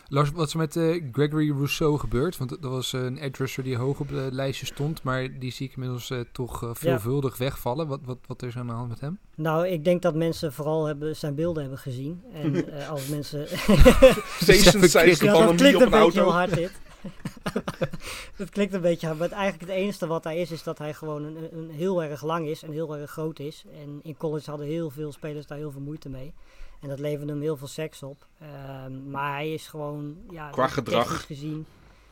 Lars, wat is er met eh, Gregory Rousseau gebeurd? Want dat was eh, een edge rusher die hoog op het lijstje stond. Maar die zie ik inmiddels eh, toch veelvuldig wegvallen. Wat, wat, wat is er aan de hand met hem? Nou, ik denk dat mensen vooral hebben, zijn beelden hebben gezien. En eh, als mensen... Ze ja, dat klinkt op een een beetje heel auto. hard dit. dat klinkt een beetje hard. Maar eigenlijk het enige wat hij is, is dat hij gewoon een, een heel erg lang is en heel erg groot is. En in college hadden heel veel spelers daar heel veel moeite mee. En dat leverde hem heel veel seks op. Ehm, maar hij is gewoon... Ja, Qua gedrag. Technisch gezien...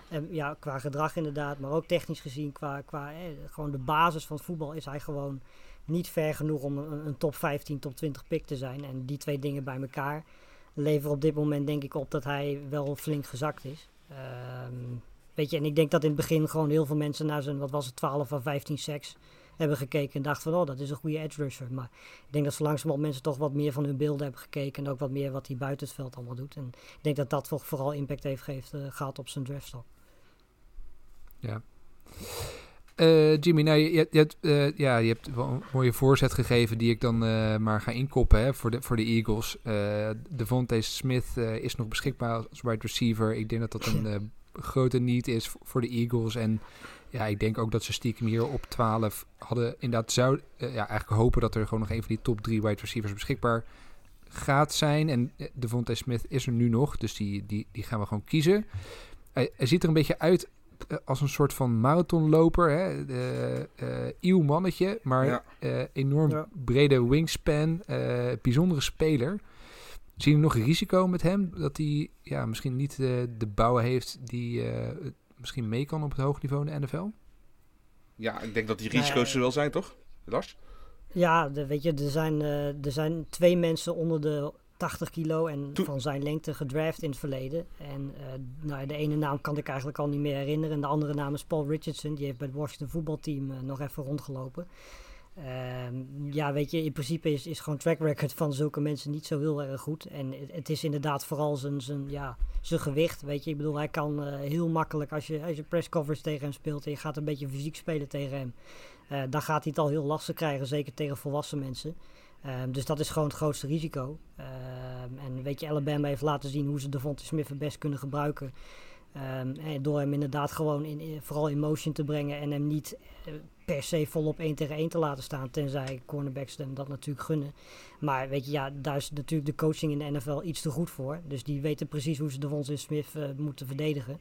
En ja, qua gedrag inderdaad, maar ook technisch gezien, qua, qua eh, gewoon de basis van het voetbal is hij gewoon niet ver genoeg om een, een top 15, top 20 pick te zijn. En die twee dingen bij elkaar leveren op dit moment denk ik op dat hij wel flink gezakt is. Ehm, weet je, en ik denk dat in het begin gewoon heel veel mensen naar zijn, wat was het, 12 of 15 seks hebben gekeken en dachten van, oh, dat is een goede edge rusher. Maar ik denk dat zo langzamerhand mensen toch wat meer van hun beelden hebben gekeken en ook wat meer wat hij buiten het veld allemaal doet. En ik denk dat dat vooral impact heeft geeft, eh, gehad op zijn draftstock. Ja. Eh, Jimmy, nou, je, hebt, eh, ja, je hebt wel een mooie voorzet gegeven die ik dan eh, maar ga inkoppen hè, voor, de, voor de Eagles. Devontae Smith is nog beschikbaar als wide receiver. Ik denk dat dat een grote need is voor, de Eagles. En ja, ik denk ook dat ze stiekem hier op 12 hadden inderdaad zou ja, eigenlijk hopen dat er gewoon nog een van die top drie wide receivers beschikbaar gaat zijn. En Devontae Smith is er nu nog, dus die, die, die gaan we gewoon kiezen. Hij, hij ziet er een beetje uit als een soort van marathonloper. Hè? Eh, Ieuw mannetje, maar Ja. eh, enorm Ja. brede wingspan. eh, bijzondere speler. Zie je nog risico met hem? Dat hij ja, misschien niet eh, de bouw heeft die eh, misschien mee kan op het hoog niveau in de NFL? Ja, ik denk dat die Nee. risico's er wel zijn, toch? Lars? Ja, de, weet je, er zijn, eh, er zijn twee mensen onder de 80 kilo en Toen- van zijn lengte gedraft in het verleden. En eh, nou, de ene naam kan ik eigenlijk al niet meer herinneren. En de andere naam is Paul Richardson. Die heeft bij het Washington voetbalteam eh, nog even rondgelopen. Ehm, ja, weet je, in principe is, is gewoon track record van zulke mensen niet zo heel erg goed. En het, het is inderdaad vooral zijn, zijn, ja, zijn gewicht, weet je. Ik bedoel, hij kan eh, heel makkelijk, als je, als je press coverage tegen hem speelt en je gaat een beetje fysiek spelen tegen hem, dan gaat hij het al heel lastig krijgen, zeker tegen volwassen mensen. Ehm, dus dat is gewoon het grootste risico. Ehm, en weet je, Alabama heeft laten zien hoe ze Devonta Smith het best kunnen gebruiken. Ehm, en door hem inderdaad gewoon in, vooral in motion te brengen en hem niet eh, per se volop 1 tegen 1 te laten staan. Tenzij cornerbacks hem dat natuurlijk gunnen. Maar weet je, ja, daar is natuurlijk de coaching in de NFL iets te goed voor. Dus die weten precies hoe ze Devonta Smith eh, moeten verdedigen.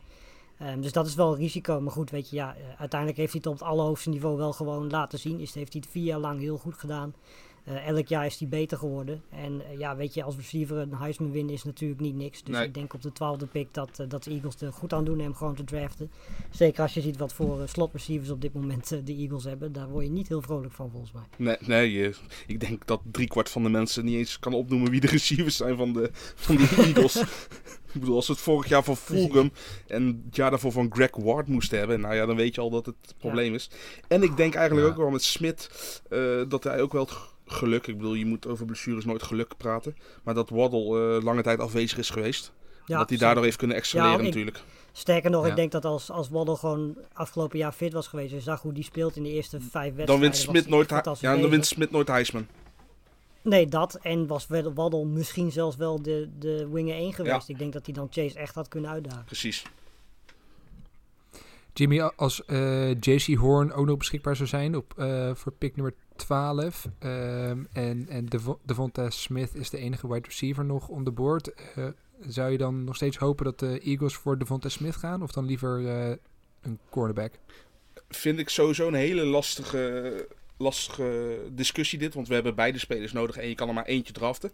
Dus dat is wel een risico. Maar goed, weet je, ja, eh, uiteindelijk heeft hij het op het allerhoogste niveau wel gewoon laten zien. Is, heeft hij het vier jaar lang heel goed gedaan. Eh, elk jaar is hij beter geworden. En eh, ja, weet je, als receiver een Heisman winnen is natuurlijk niet niks. Dus Nee. ik denk op de twaalfde pick dat, eh, dat de Eagles er goed aan doen hem gewoon te draften. Zeker als je ziet wat voor slot receivers op dit moment de Eagles hebben. Daar word je niet heel vrolijk van volgens mij. Nee, nee eh, ik denk dat driekwart van de mensen niet eens kan opnoemen wie de receivers zijn van de, van de Eagles. ik bedoel, als we het vorig jaar van Fulgham en het jaar daarvoor van Greg Ward moesten hebben, nou ja, dan weet je al dat het probleem is. En ik denk eigenlijk Ja. ook wel met Smit dat hij ook wel het geluk, ik bedoel, je moet over blessures nooit geluk praten, maar dat Waddle eh, lange tijd afwezig is geweest. Ja, dat hij daardoor heeft kunnen excelleren Ja, natuurlijk. Sterker nog, Ja. ik denk dat als, als Waddle gewoon afgelopen jaar fit was geweest en zag hoe die speelt in de eerste vijf wedstrijden. Dan wint Smit nooit, ja, dan wint. Smit nooit Heisman. Nee, dat. En was Waddle Waddle misschien zelfs wel de, de winger 1 geweest. Ik denk dat hij dan Chase echt had kunnen uitdagen. Precies. Jimmy, als eh, JC Horn ook nog beschikbaar zou zijn op, eh, voor pick nummer 12. ehm, en en Devo- Devonta Smith is de enige wide receiver nog on the board. eh, zou je dan nog steeds hopen dat de Eagles voor Devonta Smith gaan? Of dan liever eh, een cornerback? vind ik sowieso een hele lastige, lastige discussie dit. Want we hebben beide spelers nodig en je kan er maar eentje draften.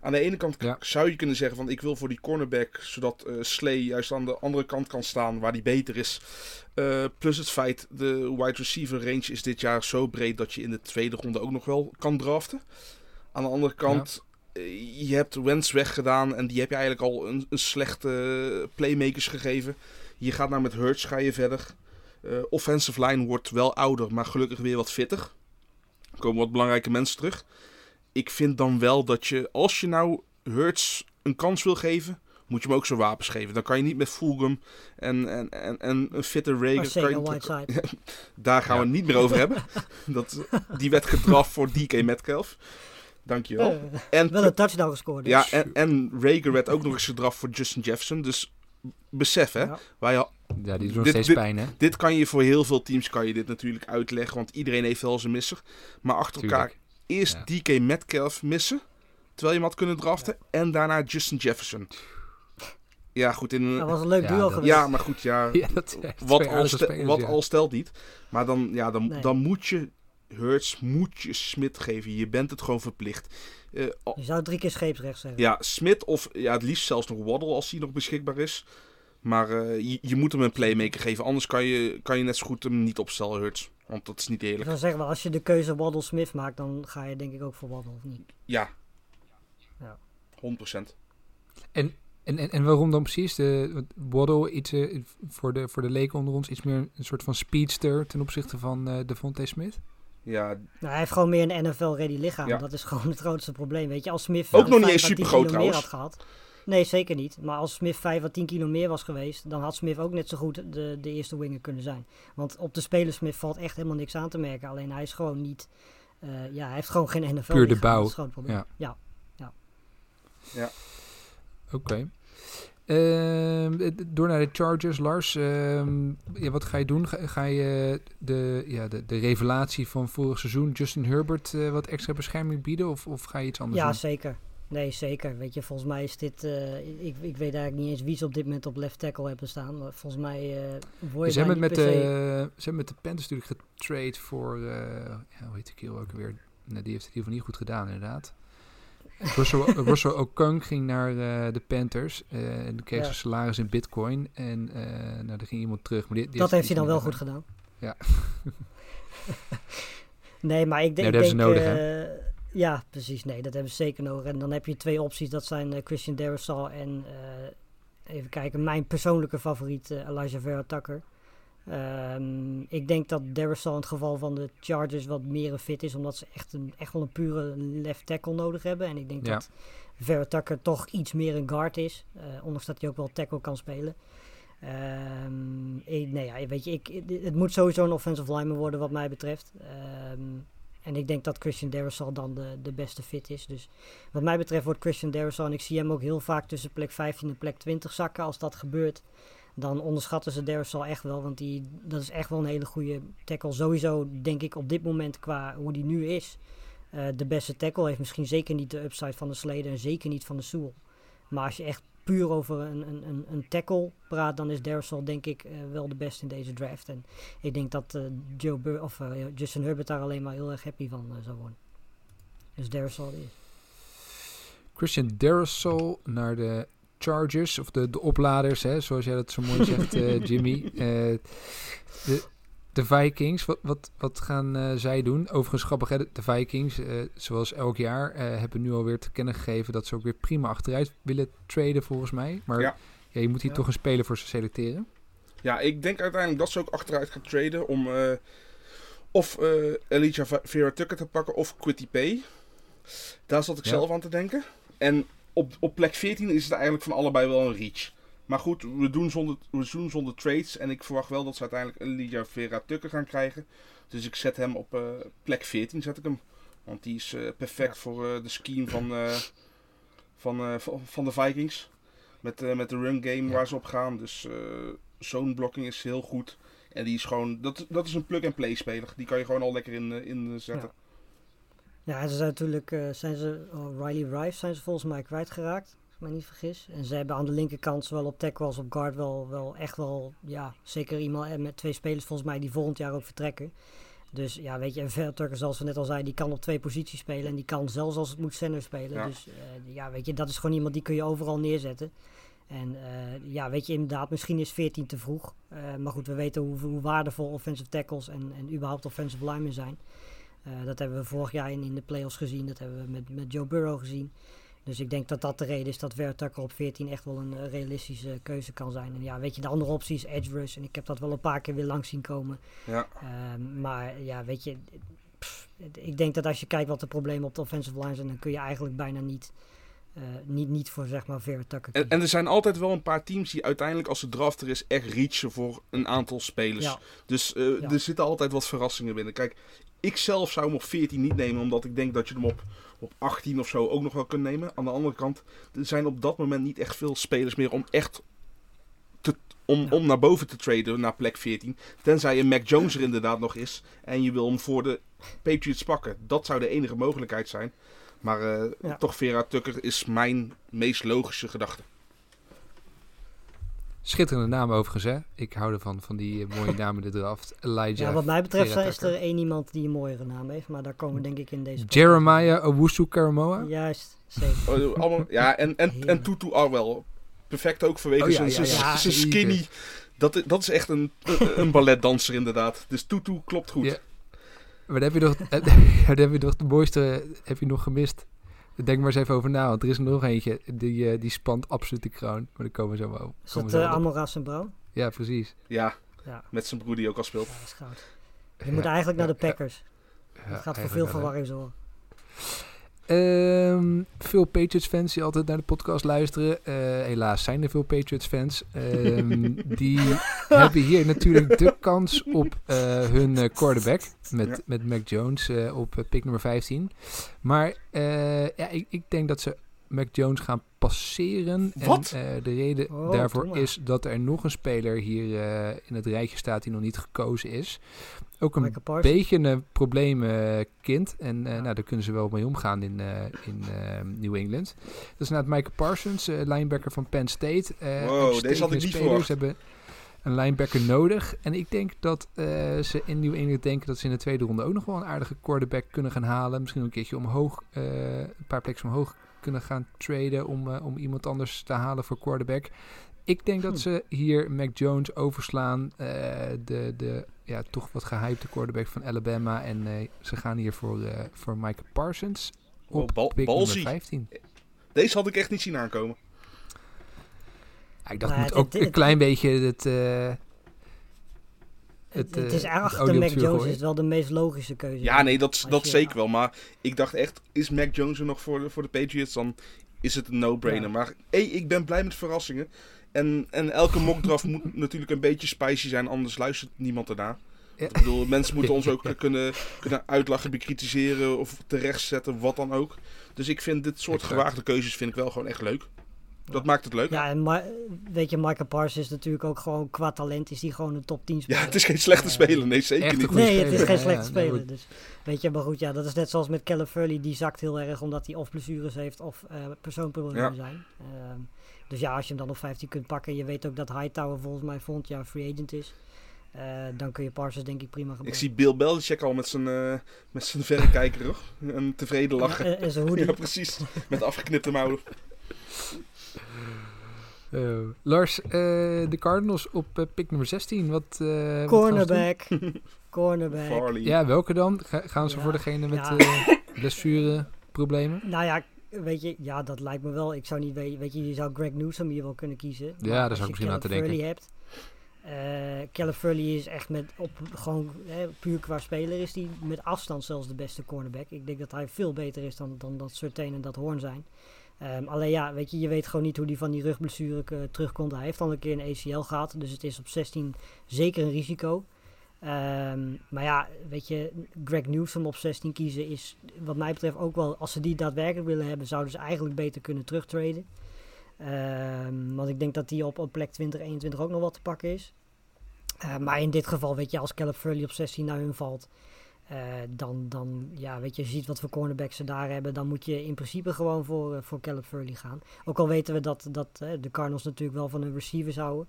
Aan de ene kant Ja. zou je kunnen zeggen van ik wil voor die cornerback, zodat eh Slay juist aan de andere kant kan staan waar die beter is. Eh, plus het feit, de wide receiver range is dit jaar zo breed dat je in de tweede ronde ook nog wel kan draften. Aan de andere kant, eh, je hebt Wentz weggedaan en die heb je eigenlijk al een, een slechte playmakers gegeven. Je gaat nou met Hurts ga je verder. Eh, offensive line wordt wel ouder, maar gelukkig weer wat fitter. Er komen wat belangrijke mensen terug. Ik vind dan wel dat je, als je nou Hurts een kans wil geven, moet je hem ook zijn wapens geven. Dan kan je niet met Fulgham en, en, en, en een fitte Rager... kan je- Whiteside. daar gaan we het niet meer over hebben. Dat, die werd gedraft voor DK Metcalf. Dankjewel. Eh, En, wel een touchdown gescoord. dus. ja, en, en Rager werd ook nog eens gedraft voor Justin Jefferson. Dus besef hè, Ja. wij, Ja, die doet nog Dit- steeds dit- pijn, hè? dit kan je voor heel veel teams kan je dit natuurlijk uitleggen, want iedereen heeft wel zijn misser. Maar achter elkaar eerst Ja. DK Metcalf missen, terwijl je hem had kunnen draften, en daarna Justin Jefferson. Ja, goed, in Dat was een leuk dat- geweest. ja maar goed, ja, Ja, dat zijn echt wat, al, aardige stel- spelers, wat ja. al stelt niet. Maar dan, ja, dan, Nee. dan moet je Hurts, moet je Smit geven. Je bent het gewoon verplicht. Eh, Je zou drie keer scheepsrecht zeggen. ja, Smit of ja, het liefst zelfs nog Waddle als hij nog beschikbaar is. Maar eh, je, je moet hem een playmaker geven. Anders kan je, kan je net zo goed hem niet opstellen, Hurts. Want dat is niet Ik eerlijk. zou zeggen, als je de keuze Waddle Smith maakt, dan ga je denk ik ook voor Waddle of niet. Ja. Ja. 100%. En, en, en waarom dan precies? De, Waddle, iets, eh, voor, de, voor de leken onder ons, iets meer een soort van speedster ten opzichte van eh Devontae Smith? Ja, Nou, hij heeft gewoon meer een NFL-ready lichaam. Ja. Dat is gewoon het grootste probleem. Weet je, als Smith Ook nog niet eens meer trouwens. had gehad. Nee, zeker niet. Maar als Smith 5 à 10 kilo meer was geweest, dan had Smith ook net zo goed de, de eerste winger kunnen zijn. Want op de speler Smith valt echt helemaal niks aan te merken. Alleen hij is gewoon niet. eh, ja, hij heeft gewoon geen NFL. Puur de lichaam. bouw. Dat is gewoon het probleem. Ja. Ja. Oké. Ehm, eh, door naar de Chargers, Lars. Ehm, ja, wat ga je doen? Ga, ga je de, ja, de, de revelatie van vorig seizoen, Justin Herbert, eh, wat extra bescherming bieden? Of, of ga je iets anders Ja, doen? zeker. Nee, zeker. Weet je, volgens mij is dit... eh, ik, ik weet eigenlijk niet eens wie ze op dit moment op left tackle hebben staan. Maar volgens mij eh word je Ze hebben, met de, ze hebben met de Panthers natuurlijk getrade voor... eh, ja, hoe heet die kill ook weer? Die heeft het in ieder geval niet goed gedaan, inderdaad. Russell, Russell Okung ging naar de Panthers. en kreeg Ja. zijn salaris in bitcoin. En nou, daar ging iemand terug. Maar dat heeft hij dan wel goed gedaan. Ja. nee, maar ik, denk- Nee, ik dat hebben ze nodig, eh, ja, precies. Nee, dat hebben ze zeker nodig. En dan heb je twee opties. Dat zijn eh, Christian Darrisaw en... eh, even kijken, mijn persoonlijke favoriet, eh, Elijah Vera Tucker. Ehm, ik denk dat Darrisaw in het geval van de Chargers wat meer een fit is. Omdat ze echt, een, echt wel een pure left tackle nodig hebben. En ik denk Ja. dat Vera Tucker toch iets meer een guard is. ondanks dat hij ook wel tackle kan spelen. Ehm, ik, nee, ja, weet je, ik, het moet sowieso een offensive lineman worden wat mij betreft. Ehm, en ik denk dat Christian Darrisaw dan de, de beste fit is. Dus wat mij betreft wordt Christian Darrisaw, en ik zie hem ook heel vaak tussen plek 15 en plek 20 zakken. Als dat gebeurt, dan onderschatten ze Darrisaw echt wel. Want die, dat is echt wel een hele goede tackle. Sowieso denk ik op dit moment qua hoe die nu is. eh, de beste tackle heeft misschien zeker niet de upside van de Sleden en zeker niet van de Sewell. Maar als je echt puur over een, een, een, tackle praat, dan is Darrisaw denk ik eh, wel de beste in deze draft. En ik denk dat eh, Joe Bur of, eh, Justin Herbert daar alleen maar heel erg happy van zou worden. Dus het is. Christian Darrisaw naar de Chargers, of de, de opladers, hè, zoals jij dat zo mooi zegt, Jimmy. De, de Vikings, wat, wat, wat gaan eh, zij doen? Overigens grappig, hè, de, de Vikings, eh, zoals elk jaar, eh, hebben nu alweer te kennen gegeven dat ze ook weer prima achteruit willen traden, volgens mij. Maar ja. Ja. je moet hier Ja. toch een speler voor ze selecteren. Ja, ik denk uiteindelijk dat ze ook achteruit gaan traden om eh, of eh Elijah Vera Tucker te pakken of Quitty Pay. Daar zat ik Ja. zelf aan te denken. En op, op plek 14 is het eigenlijk van allebei wel een reach. Maar goed, we doen, zonder, we doen zonder trades. En ik verwacht wel dat ze uiteindelijk Elijah Vera Tucker gaan krijgen. Dus ik zet hem op eh, plek 14, zet ik hem. Want die is eh, perfect voor eh, de scheme van, van, van, de Vikings. Met, met de run game Ja. waar ze op gaan. Dus zo'n blocking is heel goed. En die is gewoon, dat, dat is een plug-and-play speler. Die kan je gewoon al lekker in, in zetten. Ja, ze zijn natuurlijk, zijn ze, oh, Riley Rice zijn ze volgens mij kwijtgeraakt, ik me niet vergis. En ze hebben aan de linkerkant, zowel op tackle als op guard, wel, wel echt wel, ja, zeker iemand eh, met twee spelers volgens mij die volgend jaar ook vertrekken. Dus ja, weet je, en Vertucker, zoals we net al zeiden, die kan op twee posities spelen. En die kan zelfs als het moet center spelen. Ja. Dus eh, ja, weet je, dat is gewoon iemand die kun je overal neerzetten. En eh, ja, weet je, inderdaad, misschien is 14 te vroeg. Maar goed, we weten hoe, hoe waardevol offensive tackles en, en überhaupt offensive linemen zijn. Dat hebben we vorig jaar in, in de playoffs gezien. Dat hebben we met, met Joe Burrow gezien. Dus ik denk dat dat de reden is dat Vertucker op 14 echt wel een eh, realistische keuze kan zijn. En ja, weet je, de andere optie is edge rush. En ik heb dat wel een paar keer weer langs zien komen. Ja. Ehm, maar ja, weet je, pff, ik denk dat als je kijkt wat de problemen op de offensive line zijn, dan kun je eigenlijk bijna niet, eh, niet, niet voor zeg maar Vertucker En, er zijn altijd wel een paar teams die uiteindelijk als de draft er is echt reachen voor een aantal spelers. Ja. Dus eh, Ja. er zitten altijd wat verrassingen binnen. Kijk, ik zelf zou hem op 14 niet nemen, omdat ik denk dat je hem op, op 18 of zo ook nog wel kunt nemen. Aan de andere kant, er zijn op dat moment niet echt veel spelers meer om echt te, om, Ja. om naar boven te traden naar plek 14. Tenzij een Mac Jones er inderdaad nog is en je wil hem voor de Patriots pakken. Dat zou de enige mogelijkheid zijn. Maar eh, Ja. toch Vera Tucker is mijn meest logische gedachte. Schitterende naam overigens, hè? Ik hou ervan, van die eh, mooie namen in de draft. Elijah. Ja, wat mij betreft Vera is er één iemand die een mooiere naam heeft, maar daar komen we denk ik in deze Jeremiah Owusu Karamoa. Juist, zeker. Oh, allemaal, ja, en, en, en Heerlijk. Tutu Arwell. Perfect ook vanwege Oh, ja, zijn ja, skinny. Dat, dat is echt een, een balletdanser inderdaad. Dus Tutu klopt goed. Ja. Maar dan heb je nog, dan heb je nog de mooiste heb je nog gemist. Denk maar eens even over na, want er is er nog eentje. Die, eh, die spant absoluut de kroon. Maar daar komen we zo wel Is dat uh. Amoras en Brown? Ja, precies. Ja, Ja, met zijn broer die ook al speelt. ja, dat is goud. Je moet eigenlijk naar de Packers. Ja, dat gaat voor veel verwarring zorgen. Ehm, veel Patriots-fans die altijd naar de podcast luisteren. Eh, helaas zijn er veel Patriots-fans. Ehm, die hebben hier natuurlijk de kans op eh, hun eh, quarterback. Met, Ja. met Mac Jones op pick nummer 15. Maar ja, ik, ik denk dat ze Mac Jones gaan passeren. Wat? En eh, de reden Oh, daarvoor is dat er nog een speler hier eh, in het rijtje staat die nog niet gekozen is. Ook een Parsons. beetje een probleemkind. en eh, Ja. nou, daar kunnen ze wel mee omgaan in, eh, in eh, New England. Dat is inderdaad Michael Parsons, eh, linebacker van Penn State. Eh, Wow, deze had ik niet verwacht. hebben een linebacker nodig. En ik denk dat eh, ze in New England denken dat ze in de tweede ronde ook nog wel een aardige quarterback kunnen gaan halen. Misschien een keertje omhoog, eh, een paar plekjes omhoog kunnen gaan traden om, eh, om iemand anders te halen voor quarterback. Ik denk dat Hm. ze hier Mac Jones overslaan. eh, de, de ja, toch wat gehypte quarterback van Alabama. En eh, ze gaan hier voor, eh voor Michael Parsons op Oh, bal- pick nummer ballsy. 15. Deze had ik echt niet zien aankomen. Ja, ik dacht, moet ook een klein beetje het... eh, Het, het, het is eh, achter Mac Jones is wel de meest logische keuze. Ja, nee, dat, dat je- zeker wel. Maar ik dacht echt, is Mac Jones er nog voor de, voor de Patriots? Dan is het een no-brainer. Ja. Maar hey, ik ben blij met verrassingen. En, en elke mockdraft moet natuurlijk een beetje spicy zijn, anders luistert niemand ernaar. Ja. Ik bedoel, mensen moeten ons ook kunnen, kunnen uitlachen, bekritiseren of terechtzetten, wat dan ook. Dus ik vind dit soort Exact. gewaagde keuzes vind ik wel gewoon echt leuk. Dat maakt het leuk. Ja, Ja, en Ma- weet je, Michael Parsons is natuurlijk ook gewoon qua talent is hij gewoon een top 10 speler. het is geen slechte Ja. speler, nee zeker een niet. Nee, het is geen ja, slechte ja, nee, speler. Dus, weet je, maar goed, ja, dat is net zoals met Callum Furley. Die zakt heel erg omdat hij of blessures heeft of eh persoonproblemen Ja. zijn. Ehm, dus ja, als je hem dan op 15 kunt pakken. Je weet ook dat Hightower volgens mij volgend jaar free agent is. eh, dan kun je Parsons denk ik prima Ik gebruiken. zie Bill Belichick al met zijn, eh, met zijn verrekijker hoor. en tevreden lachen. Ja, en, en zijn hoodie. Ja, precies. Met afgeknipte mouwen. eh, Lars, eh, de Cardinals op eh, pick nummer 16. Wat, eh? Cornerback. Cornerback. Farley. Ja, welke dan? Ga- gaan ze Ja, voor degene met ja. eh blessureproblemen? Nou ja, weet je, ja, dat lijkt me wel. Ik zou niet weten, weet je, je zou Greg Newsom hier wel kunnen kiezen. Ja, daar zou ik misschien aan te denken. Furley hebt. eh Caleb Furley is echt met, op, gewoon hè, puur qua speler is hij met afstand zelfs de beste cornerback. Ik denk dat hij veel beter is dan, dan dat Surtain en dat Horn zijn. Ehm, alleen ja, weet je, je weet gewoon niet hoe hij van die rugblessure eh, terugkomt. Hij heeft al een keer een ACL gehad, dus het is op 16 zeker een risico. Ehm, maar ja, weet je, Greg Newsom op 16 kiezen is wat mij betreft ook wel, als ze die daadwerkelijk willen hebben, zouden ze eigenlijk beter kunnen terugtraden. Ehm, want ik denk dat die op, op plek 20, 21 ook nog wat te pakken is. Maar in dit geval, weet je, als Caleb Furley op 16 naar hun valt, eh, dan, dan, ja, weet je, je ziet wat voor cornerbacks ze daar hebben, dan moet je in principe gewoon voor, eh, voor Caleb Furley gaan. Ook al weten we dat, dat eh, de Cardinals natuurlijk wel van hun receivers houden.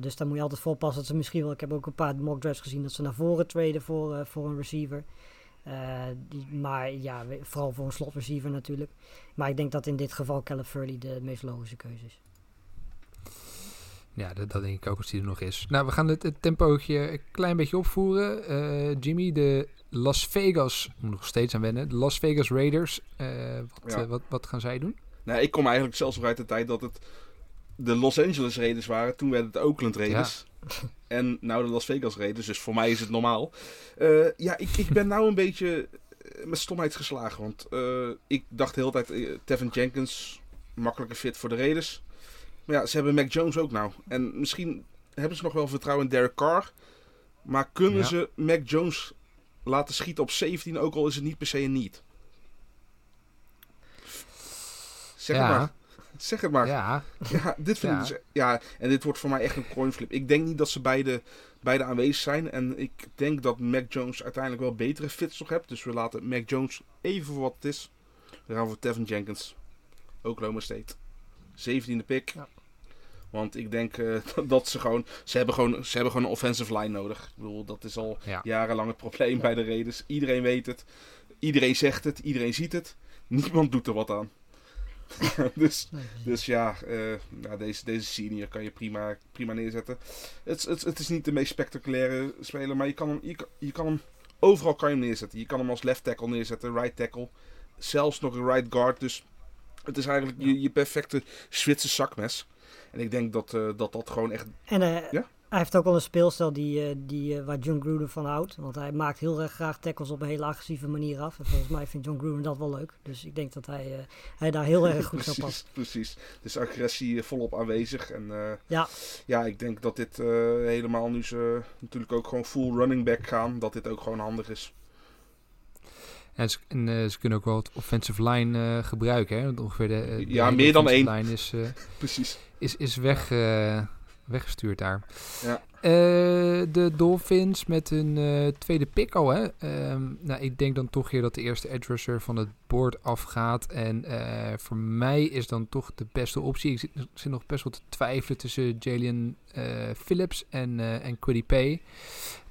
Dus daar moet je altijd voor oppassen dat ze misschien wel, ik heb ook een paar mock drafts gezien, dat ze naar voren traden voor, voor een receiver. Die, maar ja, vooral voor een slot receiver natuurlijk. Maar ik denk dat in dit geval Caleb Furley de meest logische keuze is. Ja, dat, dat denk ik ook als die er nog is. Nou, we gaan het, het tempootje een klein beetje opvoeren. Eh, Jimmy, de Las Vegas, moet nog steeds aan wennen. De Las Vegas Raiders, eh, wat, Ja. eh, wat, wat gaan zij doen? Nou, ik kom eigenlijk zelfs nog uit de tijd dat het de Los Angeles Raiders waren. Toen werden het Oakland Raiders. En nou de Las Vegas Raiders. Dus voor mij is het normaal. Ja, ik, ik ben nou een beetje met stomheid geslagen. Want ik dacht de hele tijd, Tevin Jenkins, makkelijke fit voor de Raiders. Maar ja, ze hebben Mac Jones ook nou. En misschien hebben ze nog wel vertrouwen in Derek Carr. Maar kunnen Ja. ze Mac Jones laten schieten op 17, ook al is het niet per se een niet? Zeg het maar. Zeg het maar. ja, Ja, dit vind Ja. ik dus, ja, en dit wordt voor mij echt een coinflip. Ik denk niet dat ze beide, beide aanwezig zijn. En ik denk dat Mac Jones uiteindelijk wel betere fits nog hebt. Dus we laten Mac Jones even voor wat het is. We gaan voor Tevin Jenkins. Oklahoma State. 17e pick. Ja. Want ik denk eh, dat ze gewoon, ze hebben gewoon... Ze hebben gewoon een offensive line nodig. Ik bedoel, dat is al ja. jarenlang het probleem bij de Raiders. Iedereen weet het. Iedereen zegt het. Iedereen ziet het. Niemand doet er wat aan. dus dus ja, eh, nou, deze, deze senior kan je prima, prima neerzetten. Het, het, het is niet de meest spectaculaire speler, maar je kan, hem, je, kan- je kan hem overal kan je hem neerzetten. Je kan hem als left tackle neerzetten, right tackle, zelfs nog een right guard. Dus het is eigenlijk je, je perfecte Zwitser zakmes. En ik denk dat eh, dat, dat gewoon echt... En eh, Ja? hij heeft ook wel een speelstijl die, eh, die, waar John Gruden van houdt. Want hij maakt heel erg graag tackles op een hele agressieve manier af. En volgens mij vindt John Gruden dat wel leuk. Dus ik denk dat hij, eh, hij daar heel erg goed zou passen. precies, precies. Dus agressie volop aanwezig. En eh, Ja. ja, ik denk dat dit eh, helemaal nu ze natuurlijk ook gewoon full running back gaan, dat dit ook gewoon handig is. En, ze, en ze kunnen ook wel het offensive line eh, gebruiken. Hè? Want ongeveer de, de Ja, meer dan offensive één. line is, eh, Precies. Is, is weg, eh, weggestuurd daar. Ja. Eh, de Dolphins met hun eh, tweede pick al. Hè? Ehm, nou, ik denk dan toch hier dat de eerste edge rusher van het board afgaat. En voor mij is dan toch de beste optie. Ik zit, ik zit nog best wel te twijfelen tussen Jalen Phillips en, en Quiddy Pay.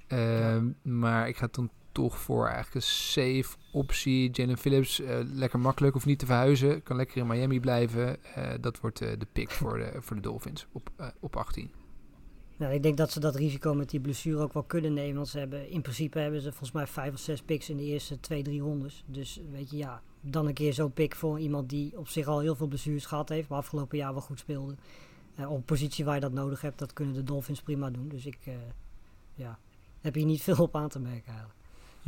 Ehm, Maar ik ga dan toch voor eigenlijk een safe optie. Jalen Phillips, eh, lekker makkelijk, hoeft niet te verhuizen. Kan lekker in Miami blijven. Eh, dat wordt eh, de pick voor de, voor de Dolphins op, op 18. Nou, ik denk dat ze dat risico met die blessure ook wel kunnen nemen. Want ze hebben, in principe hebben ze volgens mij vijf of zes picks in de eerste twee, drie rondes. Dus weet je, ja, dan een keer zo'n pick voor iemand die op zich al heel veel blessures gehad heeft. Maar afgelopen jaar wel goed speelde. Op een positie waar je dat nodig hebt, dat kunnen de Dolphins prima doen. Dus ik, ja, heb hier niet veel op aan te merken eigenlijk.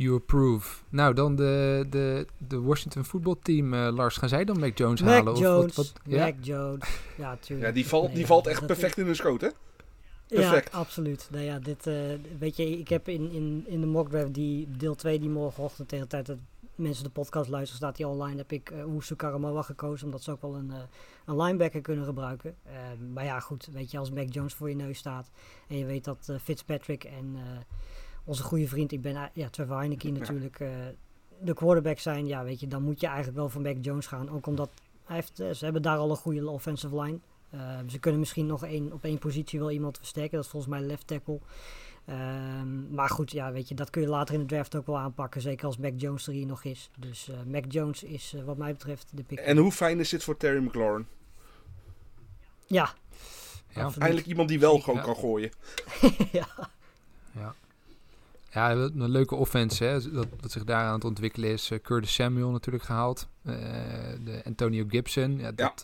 You approve. Nou, dan de, de, de Washington voetbalteam. eh Lars, gaan zij dan Mac Jones Mac halen? Jones, Of wat, wat, ja? Mac Jones. Ja, tuurlijk. Ja, die valt, Nee, die valt echt perfect in hun schoot, hè? Perfect. Ja, absoluut. Nou ja, dit, eh, weet je, ik heb in, in, in de mock draft die deel 2 die morgenochtend tegen de tijd dat mensen de podcast luisteren, staat die online, heb ik uh, Oesu Karamoa gekozen, omdat ze ook wel een, eh, een linebacker kunnen gebruiken. Eh, maar ja, goed, weet je, als Mac Jones voor je neus staat en je weet dat eh, Fitzpatrick en eh, onze goede vriend, ik ben eh, ja, Trevor Heineke natuurlijk, eh, de quarterback zijn, ja, weet je, dan moet je eigenlijk wel voor Mac Jones gaan. Ook omdat hij heeft, eh, ze hebben daar al een goede offensive line. Uh, ze kunnen misschien nog één, op één positie wel iemand versterken. Dat is volgens mij left tackle. Um, maar goed, ja, weet je, dat kun je later in de draft ook wel aanpakken. Zeker als Mac Jones er hier nog is. Dus uh, Mac Jones is uh, wat mij betreft de pick. En hoe fijn is dit voor Terry McLaurin? Ja. ja. Eindelijk iemand die wel gewoon ja. kan gooien. ja. Ja. Ja, een leuke offense hè, dat, dat zich daar aan het ontwikkelen is. Uh, Curtis Samuel natuurlijk gehaald. Uh, de Antonio Gibson. Ja, dat, ja.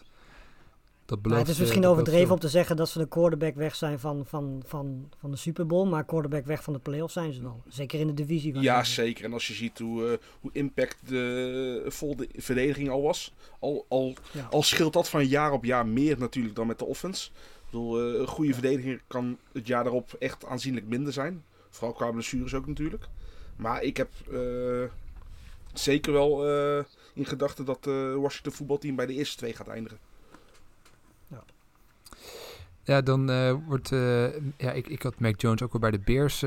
dat belooft, nou, het is misschien uh, overdreven om te zeggen dat ze de quarterback weg zijn van, van, van, van de Super Bowl. Maar quarterback weg van de playoffs zijn ze wel. Zeker in de divisie. Ja, zeker. En als je ziet hoe, uh, hoe impact de vol de verdediging al was. Al, al, ja. al scheelt dat van jaar op jaar meer natuurlijk dan met de offense. Ik bedoel, uh, een goede ja. verdediger kan het jaar daarop echt aanzienlijk minder zijn. Vooral qua blessures ook natuurlijk. Maar ik heb uh, zeker wel uh, in gedachten dat het uh, Washington voetbalteam bij de eerste twee gaat eindigen. Ja, ja dan wordt... ja, ik, ik had Mac Jones ook wel bij de Bears,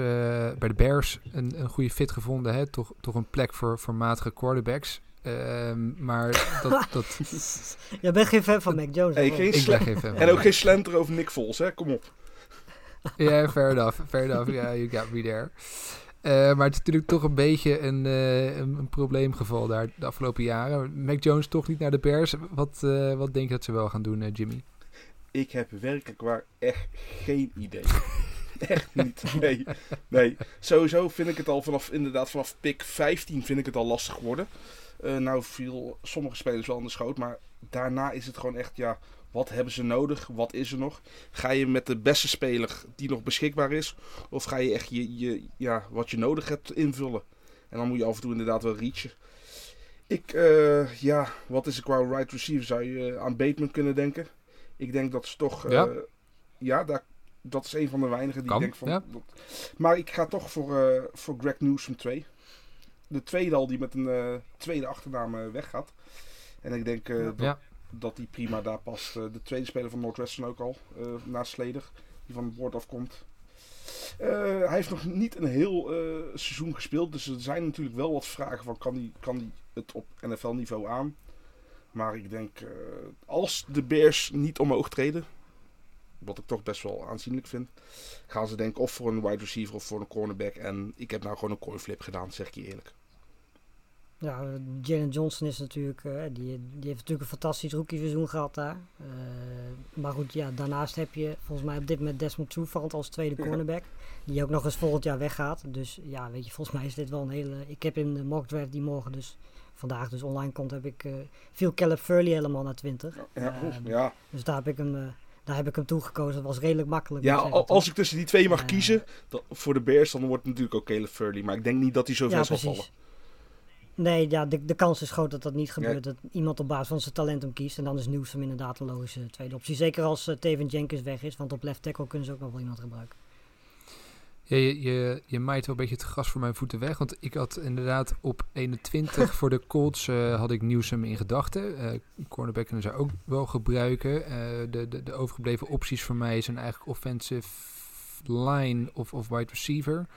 bij de Bears een, een goede fit gevonden. Hè? Toch, toch een plek voor, voor matige quarterbacks. Um, maar dat... dat Jij bent geen fan van Mac Jones. Hey, geen ik ben geen fan En ook geen slenter over Nick Foles, hè? Kom op. Ja, fair enough. Fair enough. Yeah, you got me there. Uh, maar het is natuurlijk toch een beetje een, uh, een, een, probleemgeval daar de afgelopen jaren. Mac Jones toch niet naar de Bears. Wat, uh, wat denk je dat ze wel gaan doen, Jimmy? Ik heb werkelijk waar echt geen idee. echt niet. Nee. nee. Sowieso vind ik het al vanaf, inderdaad, vanaf pick 15 vind ik het al lastig geworden. nou viel sommige spelers wel aan de schoot, maar daarna is het gewoon echt, ja, wat hebben ze nodig? Wat is er nog? Ga je met de beste speler die nog beschikbaar is? Of ga je echt je, je, ja, wat je nodig hebt invullen? En dan moet je af en toe inderdaad wel reachen. Ik, uh, ja, wat is er qua right receiver? Zou je aan Bateman kunnen denken? Ik denk dat ze toch... Uh, ja, ja daar, dat is een van de weinigen die kan, ik denk van... Ja. Dat, maar ik ga toch voor, uh, voor Greg Newsom 2. De tweede al die met een tweede achternaam weggaat. En ik denk dat, ja dat hij prima daar past. Uh, de tweede speler van Northwestern ook al, uh, naast Sleder, die van het boord afkomt. Uh, hij heeft nog niet een heel seizoen gespeeld, dus er zijn natuurlijk wel wat vragen van kan hij, kan het op NFL niveau aan. Maar ik denk, als de Bears niet omhoog treden, wat ik toch best wel aanzienlijk vind, gaan ze denk of voor een wide receiver of voor een cornerback. En ik heb nou gewoon een coin flip gedaan, zeg ik je eerlijk. Ja, Jalen Johnson is natuurlijk, uh, die, die heeft natuurlijk een fantastisch rookie-seizoen gehad daar. Uh, maar goed, ja, daarnaast heb je volgens mij op dit moment Desmond Trufant als tweede cornerback. Die ook nog eens volgend jaar weggaat. Dus ja, weet je, volgens mij is dit wel een hele... Ik heb in de mock draft die morgen dus, vandaag dus online komt, heb ik uh, veel Caleb Furley helemaal naar 20. Ja, ja. Dus daar heb ik hem... daar heb ik hem toegekozen. Dat was redelijk makkelijk. Ja, zeggen, als ik tussen die twee mag kiezen, voor de Bears, dan wordt het natuurlijk ook Caleb Furley. Maar ik denk niet dat hij zo ver zal vallen. Nee, ja, de, de kans is groot dat dat niet gebeurt. Ja. Dat iemand op basis van zijn talent hem kiest. En dan is Newsom inderdaad een logische tweede optie. Zeker als uh, Teven Jenkins weg is. Want op left tackle kunnen ze ook nog wel iemand gebruiken. Ja, je, je, je maait wel een beetje het gras voor mijn voeten weg. Want ik had inderdaad op 21 voor de Colts eh, had ik Newsom in gedachten. Eh cornerback kunnen ze ook wel gebruiken. Eh, de, de, de overgebleven opties voor mij zijn eigenlijk offensive line of, of wide receiver.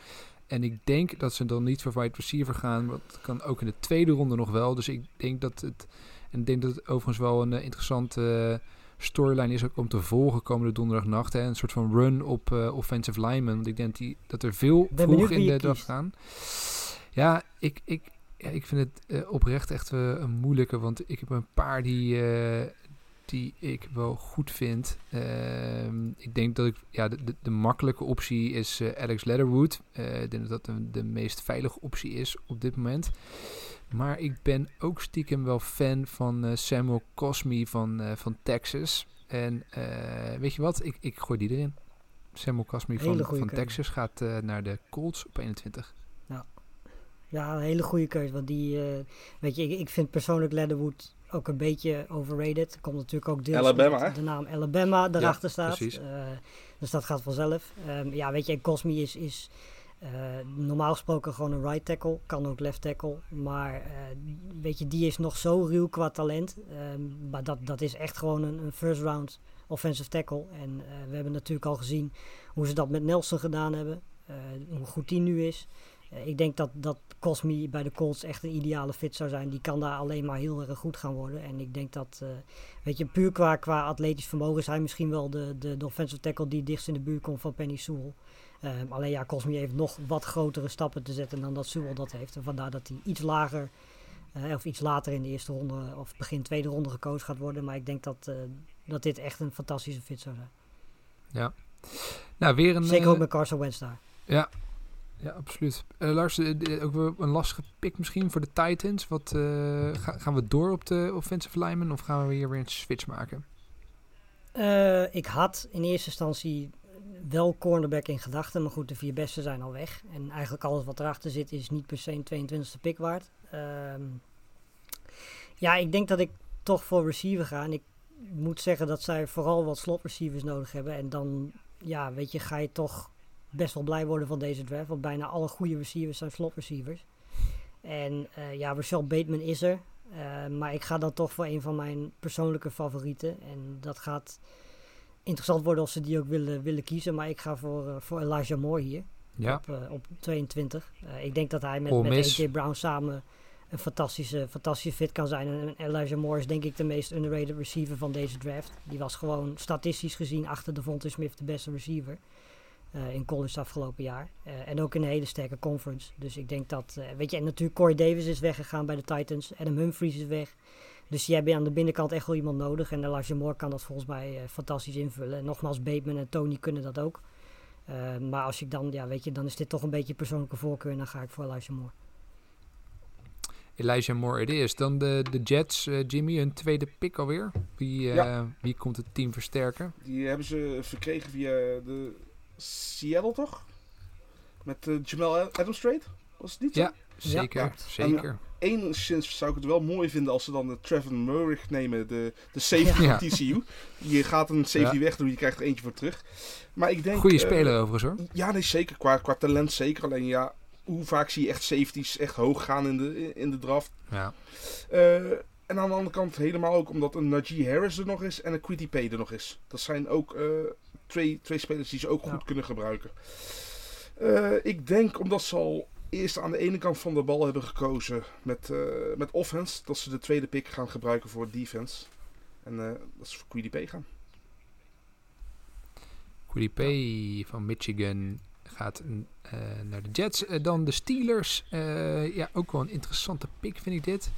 En ik denk dat ze dan niet voor wide receiver gaan. Want dat kan ook in de tweede ronde nog wel. Dus ik denk dat het... En ik denk dat het overigens wel een eh, interessante eh, storyline is ook om te volgen komende donderdagnacht. Hè. Een soort van run op eh, offensive linemen. Want ik denk die, dat er veel ben vroeg in de draft kiest. gaan. Ja, ik, ik, ja, ik vind het oprecht echt een moeilijke. Want ik heb een paar die, die ik wel goed vind. Ehm, ik denk dat ik... Ja, de, de, de makkelijke optie is eh, Alex Leatherwood. Eh, ik denk dat dat de, de meest veilige optie is op dit moment. Maar ik ben ook stiekem wel fan van eh, Samuel Cosme van, van Texas. En weet je wat? Ik, ik gooi die erin. Samuel Hele van, van keuze. Texas gaat naar de Colts op 21. Ja, een hele goede keuze. Want die, weet je, ik, ik vind persoonlijk Leatherwood ook een beetje overrated. Komt natuurlijk ook deels Alabama, de naam Alabama daarachter staat. precies. Eh, dus dat gaat vanzelf. Ehm, ja, weet je, en Cosme is, is eh, normaal gesproken gewoon een right tackle. Kan ook left tackle. Maar eh, weet je, die is nog zo ruw qua talent. Ehm, maar dat, dat is echt gewoon een, een first round offensive tackle. En we hebben natuurlijk al gezien hoe ze dat met Nelson gedaan hebben. hoe goed die nu is. Eh, ik denk dat, dat Cosme bij de Colts echt een ideale fit zou zijn. Die kan daar alleen maar heel erg goed gaan worden. En ik denk dat, eh, weet je, puur qua, qua atletisch vermogen is hij misschien wel de, de, de offensive tackle die dichtst in de buurt komt van Penny Sewell. Ehm, alleen ja, Cosme heeft nog wat grotere stappen te zetten dan dat Sewell dat heeft. En vandaar dat hij iets lager, eh, of iets later in de eerste ronde, of begin tweede ronde gekozen gaat worden. Maar ik denk dat, dat dit echt een fantastische fit zou zijn. Ja. Nou, weer een... Zeker ook met Carson Wentz daar. Ja, ja absoluut. Eh, Lars, eh, d- ook een lastige pick misschien voor de Titans. Wat, eh, ga- gaan we door op de offensive lineman of gaan we hier weer een switch maken? Eh, ik had in eerste instantie wel cornerback in gedachten. Maar goed, de vier beste zijn al weg. En eigenlijk alles wat erachter zit is niet per se een 22e pick waard. Ehm, ja, ik denk dat ik toch voor receiver ga. En ik moet zeggen dat zij vooral wat slot receivers nodig hebben. En dan, ja, weet je, ga je toch best wel blij worden van deze draft. Want bijna alle goede receivers zijn slot receivers. En eh, ja, Rashad Bateman is er. Eh, maar ik ga dan toch voor een van mijn persoonlijke favorieten. En dat gaat interessant worden of ze die ook willen, willen kiezen. Maar ik ga voor, eh, voor Elijah Moore hier Ja, op, op 22. Eh, ik denk dat hij met, Ole met. AJ Brown samen een fantastische, fantastische fit kan zijn. En Elijah Moore is denk ik de meest underrated receiver van deze draft. Die was gewoon statistisch gezien achter Devontae Smith de beste receiver. Eh, in college afgelopen jaar. Eh, en ook in een hele sterke conference. Dus ik denk dat, eh, weet je, en natuurlijk Corey Davis is weggegaan bij de Titans. Adam Humphries is weg. Dus je hebt aan de binnenkant echt wel iemand nodig. En Elijah Moore kan dat volgens mij eh, fantastisch invullen. En nogmaals, Bateman en Tony kunnen dat ook. Eh, maar als ik dan, ja, weet je, dan is dit toch een beetje persoonlijke voorkeur. En dan ga ik voor Elijah Moore. Elijah Moore het is. Dan de, de Jets, Jimmy, een tweede pick alweer. Wie, eh, Ja. wie komt het team versterken? Die hebben ze verkregen via de Seattle, toch? Met eh, Jamal Adams trade? Was het niet zo? Ja, zeker. Ja. zeker. Enigszins zou ik het wel mooi vinden als ze dan de Trevor Murray nemen, de, de safety Ja. van TCU. Je gaat een safety Ja. wegdoen, je krijgt er eentje voor terug. Maar ik denk... Goeie eh, speler overigens hoor. Ja, nee, zeker. Qua, qua talent zeker. Alleen ja, hoe vaak zie je echt safeties echt hoog gaan in de, in de draft. Ja. Eh, en aan de andere kant helemaal ook omdat een Najee Harris er nog is en een Quiddy Pay er nog is. Dat zijn ook eh, twee, twee spelers die ze ook goed Ja. kunnen gebruiken. Eh, ik denk omdat ze al eerst aan de ene kant van de bal hebben gekozen met, eh, met offense, dat ze de tweede pick gaan gebruiken voor defense. En eh, dat ze voor Pay gaan. Pay van Michigan gaat eh, naar de Jets. Dan de Steelers. Eh, ja, ook wel een interessante pick vind ik dit.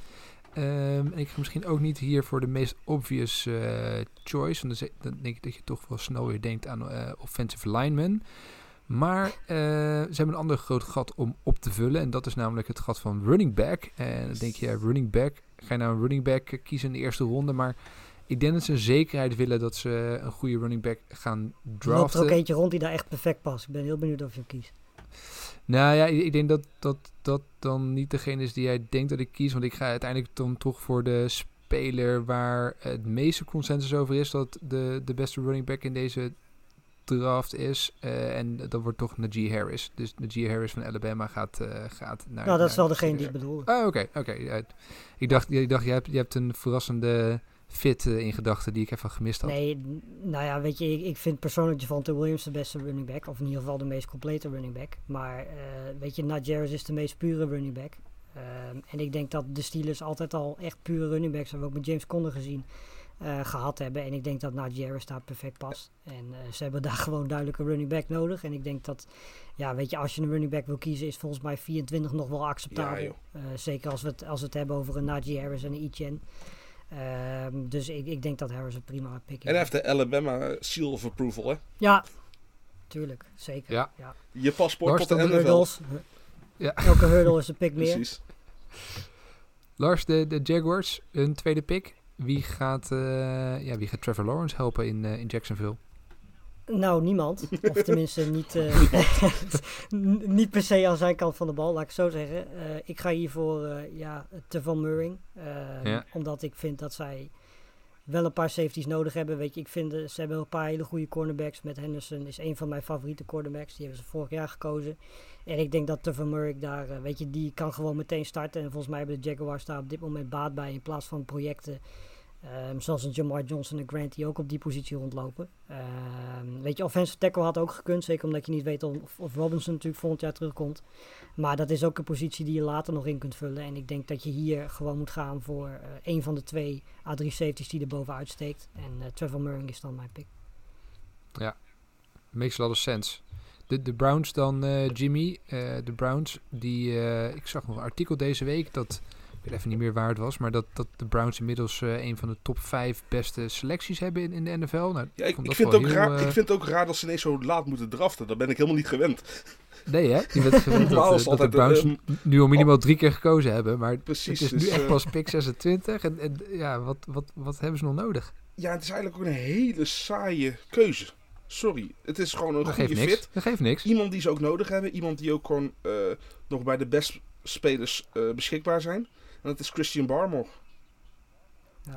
Ehm, en ik ga misschien ook niet hier voor de meest obvious eh, choice. Want dan, denk ik dat je toch wel snel weer denkt aan eh, offensive linemen. Maar eh, ze hebben een ander groot gat om op te vullen. En dat is namelijk het gat van running back. En dan denk je, ja, running back. Ga je nou een running back kiezen in de eerste ronde? Maar ik denk dat ze een zekerheid willen dat ze een goede running back gaan Er loopt draften. er ook eentje rond die daar echt perfect past. Ik ben heel benieuwd of je hem kiest. Nou ja, ik, denk dat, dat dat dan niet degene is die jij denkt dat ik kies. Want ik ga uiteindelijk dan toch voor de speler waar het meeste consensus over is. Dat de, de beste running back in deze gedraft is. eh, en dat wordt toch Najee Harris. Dus Najee Harris van Alabama gaat, eh, gaat naar... Nou, dat is wel degene die ik bedoel. Oh, oké. oké. Ik dacht, ik dacht je, hebt, je hebt een verrassende fit eh, in gedachten die ik even gemist had. Nee, nou ja, weet je, ik, ik vind persoonlijk Javante Williams de beste running back. Of in ieder geval de meest complete running back. Maar eh, weet je, Najee Harris is de meest pure running back. Ehm, en ik denk dat de Steelers altijd al echt pure running backs, hebben we ook met James Conner gezien, eh, gehad hebben. En ik denk dat Najee Harris daar perfect past. En eh, ze hebben daar gewoon duidelijk een running back nodig. En ik denk dat, ja, weet je, als je een running back wil kiezen, is volgens mij 24 nog wel acceptabel. Ja. Eh, zeker als we, het, als we het hebben over een Najee Harris en een Etienne. Ehm, dus ik, ik denk dat Harris een prima pick is. En hij heeft de Alabama Seal of Approval, hè? Ja, tuurlijk, zeker. Ja. Je paspoort Lars, tot de NFL. Hurdles. Ja. Elke hurdle is een pick meer. Precies. Lars, de, de Jaguars, een tweede pick. Wie gaat, eh, ja, wie gaat Trevor Lawrence helpen in, eh, in Jacksonville? Nou, niemand. Of tenminste niet, eh, niet per se aan zijn kant van de bal, laat ik het zo zeggen. Eh, ik ga hiervoor eh ja, Tevon Murray. eh, Ja. Omdat ik vind dat zij wel een paar safeties nodig hebben. Weet je, ik vind ze hebben een paar hele goede cornerbacks. Met Henderson is een van mijn favoriete cornerbacks. Die hebben ze vorig jaar gekozen. En ik denk dat Tevon Murray daar, weet je, die kan gewoon meteen starten. En volgens mij hebben de Jaguars daar op dit moment baat bij. In plaats van projecten Ehm, zoals een Jamar Johnson en Grant die ook op die positie rondlopen. Ehm, weet je, offensive tackle had ook gekund. Zeker omdat je niet weet of, Robinson natuurlijk volgend jaar terugkomt. Maar dat is ook een positie die je later nog in kunt vullen. En ik denk dat je hier gewoon moet gaan voor eh, een van de twee A3 safeties die er bovenuit steekt. En eh, Trevor Murray is dan mijn pick. Makes a lot of sense. De, Browns dan, eh, Jimmy. De Browns, die, ik zag nog een artikel deze week. Dat, weet even niet meer waar het was. Maar dat, dat de Browns inmiddels eh, een van de top vijf beste selecties hebben in, in de NFL. Nou, Ja, ik, ik, dat vind het ook heel, raar, eh, ik vind het ook raar dat ze ineens zo laat moeten draften. Dat ben ik helemaal niet gewend. Nee hè? Je bent gewend dat, is eh, het dat de Browns nu al minimaal drie keer gekozen hebben. Maar Precies. het is dus, nu echt pas pick 26. En, en ja, wat, wat, wat hebben ze nog nodig? Ja, het is eigenlijk ook een hele saaie keuze. Sorry, het is gewoon een Dat goede niks. fit. Dat geeft niks. Iemand die ze ook nodig hebben. Iemand die ook gewoon nog bij de best spelers beschikbaar zijn. En dat is Christian Barmore.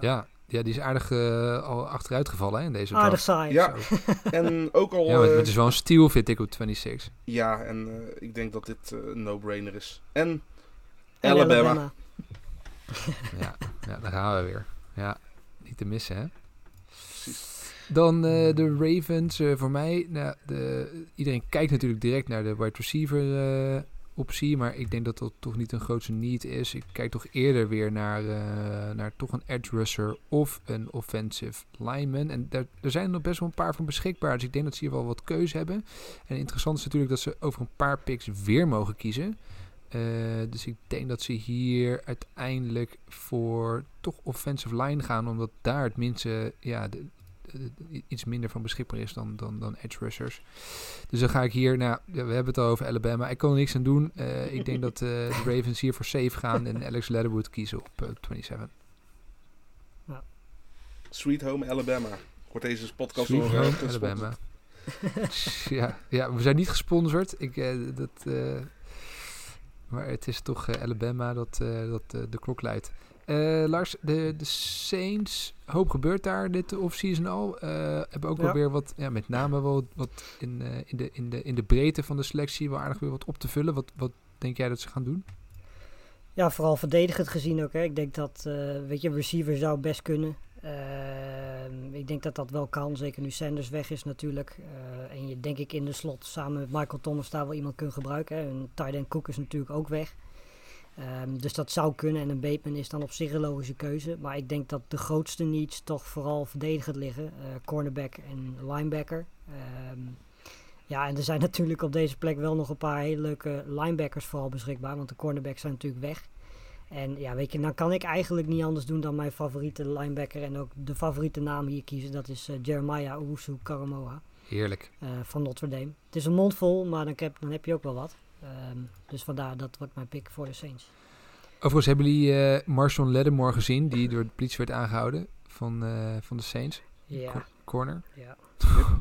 Ja, ja, die is aardig eh, al achteruit gevallen hè, in deze Aardig saai. Ja. En ook al... Ja, maar eh, het is wel een steal vind ik op 26. ja, en eh, ik denk dat dit eh, een no-brainer is. En En Alabama. Ja, ja, daar gaan we weer. Ja, niet te missen hè. Precies. Dan eh, de Ravens eh, voor mij. Nou, de, iedereen kijkt natuurlijk direct naar de wide receiver eh, optie. Maar ik denk dat dat toch niet een grootste need is. Ik kijk toch eerder weer naar, eh, naar toch een edge rusher of een offensive lineman. En daar, er zijn nog best wel een paar van beschikbaar. Dus ik denk dat ze hier wel wat keuze hebben. En interessant is natuurlijk dat ze over een paar picks weer mogen kiezen. Eh, dus ik denk dat ze hier uiteindelijk voor toch offensive line gaan. Omdat daar het minste, ja, de- iets minder van beschikbaar is dan, dan, dan edge rushers. Dus dan ga ik hier, nou, ja, we hebben het al over Alabama. Ik kan er niks aan doen. Eh, ik denk dat eh, de Ravens hier voor safe gaan en Alex Leatherwood kiezen op eh, 27. Sweet Home Alabama. Wordt deze podcast Sweet nog Home gesponsord? Alabama. ja, ja, we zijn niet gesponsord. Ik, eh, dat, eh, maar het is toch Alabama dat, eh, dat de klok luidt. Eh, Lars, de, de Saints, hoop gebeurt daar dit offseason al. Eh hebben ook wel Ja. weer wat, ja, met name wel wat in, eh, in, de, in, de, in de breedte van de selectie wel aardig weer wat op te vullen. Wat, wat denk jij dat ze gaan doen? Ja, vooral verdedigend gezien ook. Hè. Ik denk dat, weet je, receiver zou best kunnen. Ehm, ik denk dat dat wel kan, zeker nu Sanders weg is natuurlijk. En je denk ik in de slot samen met Michael Thomas daar wel iemand kunt gebruiken. Hè. En end Cook is natuurlijk ook weg. Ehm, dus dat zou kunnen en een Bateman is dan op zich een logische keuze. Maar ik denk dat de grootste needs toch vooral verdedigend liggen. Eh, cornerback en linebacker. Ehm, ja, en er zijn natuurlijk op deze plek wel nog een paar hele leuke linebackers vooral beschikbaar. Want de cornerbacks zijn natuurlijk weg. En ja, weet je, dan kan ik eigenlijk niet anders doen dan mijn favoriete linebacker en ook de favoriete naam hier kiezen. Dat is eh, Jeremiah Owusu Karamoa Heerlijk. eh, van Notre Dame. Het is een mond vol, maar dan heb, dan heb je ook wel wat. Ehm, dus vandaar, dat wordt mijn pick voor de Saints. Overigens hebben jullie eh Marshawn Lattimore gezien, die door de politie werd aangehouden van, eh, van de Saints. Ja, Corner. ja.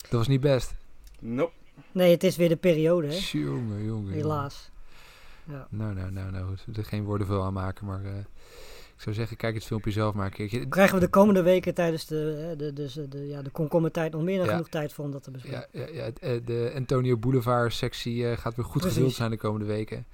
Dat was niet best. Nope. Nee, het is weer de periode, hè? Jongen, jongen. Helaas. Ja. Nou, nou, nou, nou. Er geen woorden veel aan maken, maar... eh, Ik zou zeggen, kijk het filmpje zelf maar een keertje. Krijgen we de komende weken tijdens de, hè, de, dus, de, ja, de komkommertijd nog meer dan Ja. genoeg tijd voor om dat te bespreken. Ja, ja, ja, eh, de Antonio Boulevard sectie eh, gaat weer goed Precies. gevuld zijn de komende weken.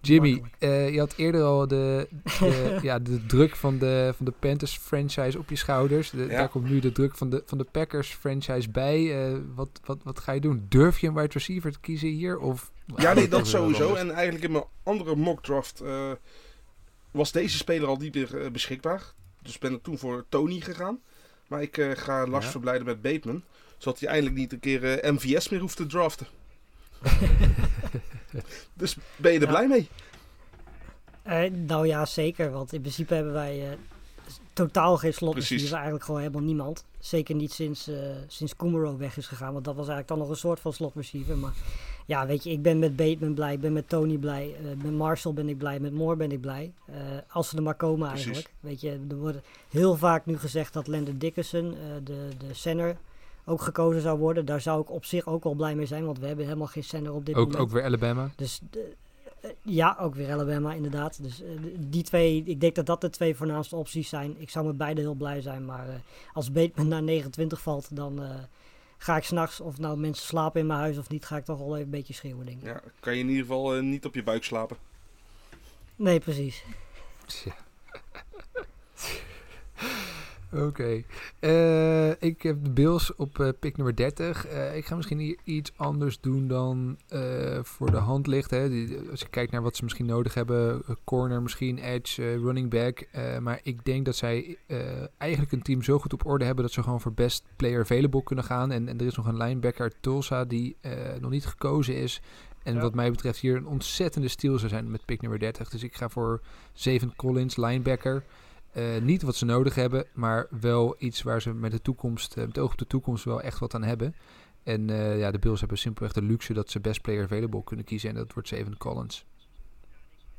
Jimmy, eh, je had eerder al de, de, ja, de druk van de, van de Panthers franchise op je schouders. De- Ja. Daar komt nu de druk van de, van de Packers franchise bij. Eh, wat, wat, wat ga je doen? Durf je een wide receiver te kiezen hier? Of, Ja, nee, dat sowieso. En eigenlijk in mijn andere mock draft eh, was deze speler al niet meer eh, beschikbaar. Dus ben ik toen voor Tony gegaan. Maar ik eh, ga Lars Ja. verblijden met Bateman. Zodat hij eindelijk niet een keer eh, MVS meer hoeft te draften. dus ben je er Ja. blij mee? Nou ja, zeker. Want in principe hebben wij eh, s- totaal geen slot Precies. receiver. Eigenlijk gewoon helemaal niemand. Zeker niet sinds, eh sinds Kumaro weg is gegaan. Want dat was eigenlijk dan nog een soort van slot receiver. Maar ja, weet je, ik ben met Bateman blij. Ik ben met Tony blij. eh, met Marshall ben ik blij. Met Moore ben ik blij. Eh, als ze er maar komen Precies. eigenlijk. Weet je, er wordt heel vaak nu gezegd dat Landon Dickerson, eh, de, de center, ook gekozen zou worden. Daar zou ik op zich ook wel blij mee zijn. Want we hebben helemaal geen center op dit ook, moment. ook weer Alabama. Dus ja, ook weer Alabama inderdaad. Dus die twee, ik denk dat dat de twee voornaamste opties zijn. Ik zou met beide heel blij zijn, maar als Bateman naar 29 valt, dan ga ik s'nachts, of nou mensen slapen in mijn huis of niet, ga ik toch wel even een beetje schreeuwen, denk ik. Ja, kan je in ieder geval eh, niet op je buik slapen. Nee, precies. Tja. Oké. Eh, ik heb de Bills op eh pick nummer 30. Eh, ik ga misschien hier iets anders doen dan voor de hand ligt. Hè. Die- als je kijkt naar wat ze misschien nodig hebben. corner misschien, edge, running back. Maar ik denk dat zij eigenlijk een team zo goed op orde hebben... dat ze gewoon voor best player available kunnen gaan. En, en er is nog een linebacker uit Tulsa die nog niet gekozen is... En Ja. wat mij betreft hier een ontzettende steal zou zijn met pick nummer 30. Dus ik ga voor Zeven Collins, linebacker. Eh, niet wat ze nodig hebben, maar wel iets waar ze met de toekomst, eh, met oog op de toekomst wel echt wat aan hebben. En eh, ja, de Bills hebben simpelweg de luxe dat ze best player available kunnen kiezen. En dat wordt Zeven Collins.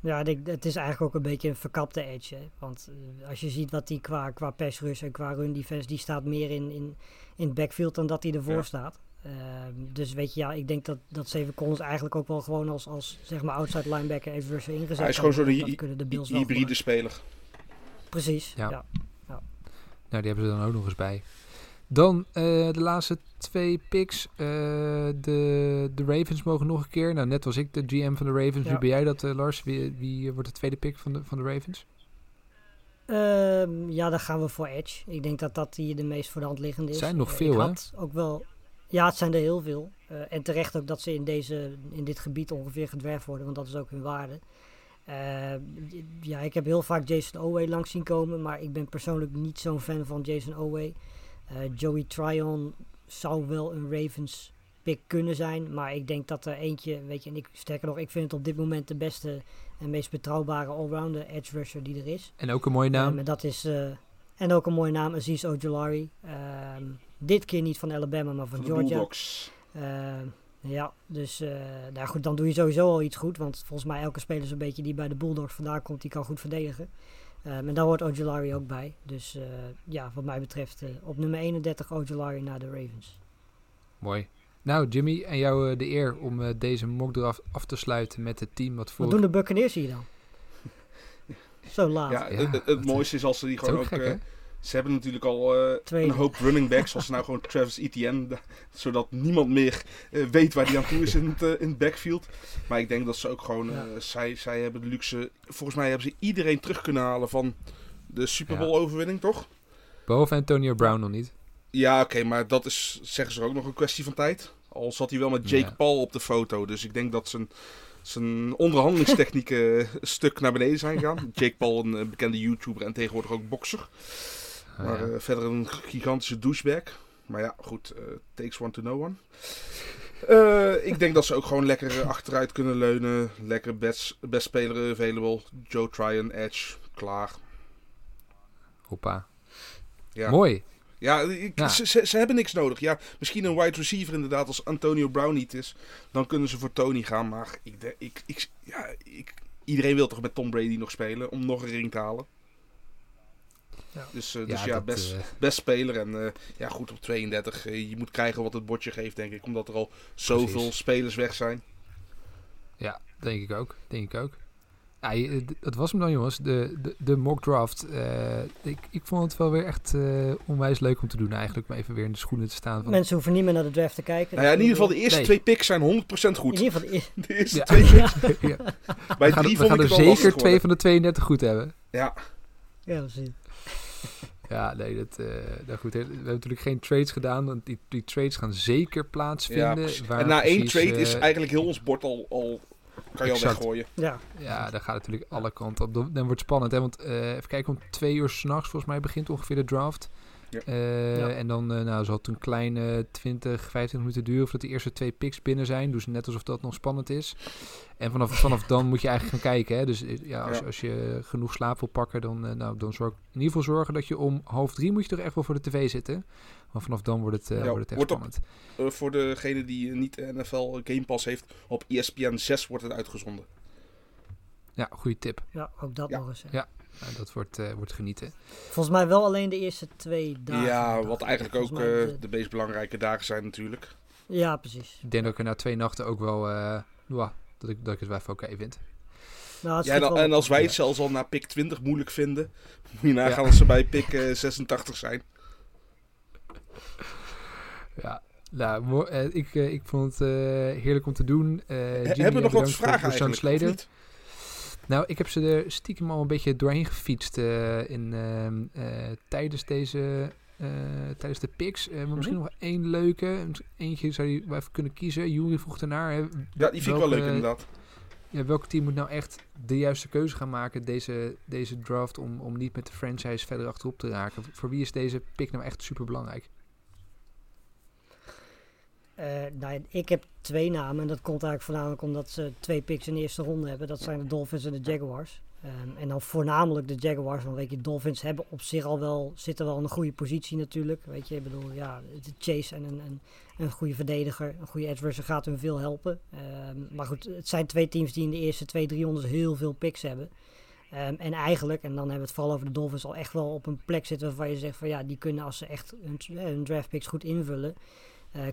Ja, het is eigenlijk ook een beetje een verkapte edge. Hè? Want als je ziet wat hij qua, qua pass rush en qua run defense, die staat meer in, in, in het backfield dan dat hij ervoor Ja. staat. Ehm, dus weet je, ja, ik denk dat, dat Steven Collins eigenlijk ook wel gewoon als, als zeg maar outside linebacker even rusher ingezet Hij is gewoon zo'n Hybride speler. Precies, Ja. ja. Nou, die hebben ze dan ook nog eens bij. Dan eh, de laatste twee picks. Eh, de, de Ravens mogen nog een keer. Nou, net was ik de GM van de Ravens. Ja. Wie ben jij dat, eh, Lars? Wie, wie wordt de tweede pick van de, van de Ravens? Ehm, ja, dan gaan we voor Edge. Ik denk dat dat hier de meest voor de hand liggende is. Het zijn nog veel, hè? ook wel. Ja, het zijn er heel veel. En terecht ook dat ze in, deze, in dit gebied ongeveer gedwerfd worden, want dat is ook hun waarde. Eh, ja, ik heb heel vaak Jason Owe langs zien komen, maar ik ben persoonlijk niet zo'n fan van Jason Owe. Eh, Joey Tryon zou wel een Ravens pick kunnen zijn, maar ik denk dat er eentje, weet je, en ik sterker nog, ik vind het op dit moment de beste en meest betrouwbare allrounder edge rusher die er is. En ook een mooie naam. En dat is eh, en ook een mooie naam, Aziz Ojolari. Ehm, dit keer niet van Alabama, maar van Van de Georgia. Bulldogs. Ja, dus eh, nou goed, dan doe je sowieso al iets goed. Want volgens mij elke speler zo'n beetje die bij de Bulldogs vandaan komt, die kan goed verdedigen. Ehm, en daar hoort Ojolari ook bij. Dus eh, ja, wat mij betreft eh, op nummer 31 Ojolari naar de Ravens. Mooi. Nou, Jimmy, en jou de eer om eh, deze mock draft af te sluiten met het team wat voor. Wat doen de Buccaneers hier dan? Zo laat. Ja, Ja, het, mooiste is als ze die gewoon ook gek, eh? Ze hebben natuurlijk al eh, een hoop running backs, zoals nou gewoon Travis Etienne. da- Zodat niemand meer eh, weet waar die aan toe is in het, eh, in het backfield. Maar ik denk dat ze ook gewoon... Ja. zij, zij hebben de luxe... Volgens mij hebben ze iedereen terug kunnen halen van de Super Bowl overwinning, toch? Behalve Antonio Brown nog niet. Ja, oké, maar dat is, zeggen ze ook nog een kwestie van tijd. Al zat hij wel met Jake Ja. Paul op de foto. Dus ik denk dat zijn, zijn onderhandelingstechnieken eh, een stuk naar beneden zijn gegaan. Jake Paul, een bekende YouTuber en tegenwoordig ook bokser. Ah, maar ja. eh, verder een gigantische douchebag. Maar ja, goed, eh, takes one to know one. Eh, ik denk dat ze ook gewoon lekker achteruit kunnen leunen. Lekker best, best speler available. Joe Tryon, Edge, klaar. Hoppa. Ja. Mooi. Ja, ik, Ja. Ze, ze, ze hebben niks nodig. Ja, misschien een wide receiver inderdaad als Antonio Brown niet is. Dan kunnen ze voor Tony gaan. Maar ik, ik, ik, ja, ik, iedereen wil toch met Tom Brady nog spelen om nog een ring te halen. Dus, eh, dus ja, dat, best, eh, best speler. En eh, ja, goed op 32. eh, je moet krijgen wat het bordje geeft, denk ik. Omdat er al zoveel Precies. spelers weg zijn. ja, denk ik ook. Denk ik ook. Ja, dat was hem dan, jongens. De, de, de mock draft. Eh, ik, ik vond het wel weer echt eh, onwijs leuk om te doen eigenlijk. Om even weer in de schoenen te staan. Van, Mensen hoeven niet meer naar de draft te kijken. Nou ja, in ieder geval de eerste Nee. twee picks zijn 100% In goed. ieder geval, de De eerste Ja. twee ja, ja. Bij We gaan, drie we gaan vond er ik zeker twee van de 32 goed hebben. Ja, ja, precies. Ja, nee, dat, eh nou goed. We hebben natuurlijk geen trades gedaan. Want die, die trades gaan zeker ja plaatsvinden. waar En na één trade is eh, eigenlijk heel ons bord al, al kan je al weggooien. Ja, Ja, daar gaat natuurlijk alle kanten op. Dan, dan wordt het spannend, hè? Want eh, even kijken, om twee uur s'nachts volgens mij begint ongeveer de draft. Ja. Eh, Ja. En dan eh, nou, zal het een kleine 20, 25 minuten duren voordat de eerste twee picks binnen zijn. Dus net alsof dat nog spannend is. En vanaf, vanaf dan moet je eigenlijk gaan kijken. Hè? Dus eh, ja, als, Ja. als je genoeg slaap wil pakken, dan, eh, nou, dan zorg in ieder geval zorgen dat je om half drie moet je toch echt wel voor de tv zitten. Want vanaf dan wordt het, Ja, wordt het echt wordt op- spannend. Voor degene die niet NFL Game Pass heeft, op E ESPN 6 wordt het uitgezonden. Ja, goede tip. ja, ook dat Ja. nog eens. hè. Ja. Nou, dat wordt, eh, wordt genieten. Volgens mij wel alleen de eerste twee dagen. ja, wat eigenlijk ook eh, de- meest belangrijke dagen zijn natuurlijk. Ja, precies. Ik denk dat ik er na twee nachten ook wel... eh, ja, dat, ik, dat ik het wel even oké vind. Nou, Ja, en, als wij het zelfs al na pick 20 moeilijk vinden, moet je nagaan Ja. als ze bij pick eh, 86 zijn. Ja, nou, ik, ik vond het eh, heerlijk om te doen. Eh, He- hebben we nog wat vragen eigenlijk? Niet? Nou, ik heb ze er stiekem al een beetje doorheen gefietst eh, in, ehm, eh, tijdens deze... eh, tijdens de picks. Maar misschien Mhm. nog één leuke. Eentje zou je wel even kunnen kiezen. Jury vroeg ernaar. Hè. Ja, die vind ik wel leuk inderdaad. Ja, welk team moet nou echt de juiste keuze gaan maken deze, deze draft om, om niet met de franchise verder achterop te raken? Voor wie is deze pick nou echt super belangrijk? Eh, nou, ik heb twee namen. En dat komt eigenlijk voornamelijk omdat ze twee picks in de eerste ronde hebben. Dat zijn de Dolphins en de Jaguars. Ehm, en dan voornamelijk de Jaguars. Want weet je, Dolphins hebben op zich al wel, zitten wel in een goede positie natuurlijk. Weet je, ik bedoel, ja, de Chase en een, een, een goede verdediger, een goede edge rusher gaat hun veel helpen. Ehm, maar goed, het zijn twee teams die in de eerste twee, drie rondes heel veel picks hebben. Ehm, en eigenlijk, en dan hebben we het vooral over de Dolphins, al echt wel op een plek zitten waarvan je zegt van ja, die kunnen als ze echt hun, hun draft picks goed invullen,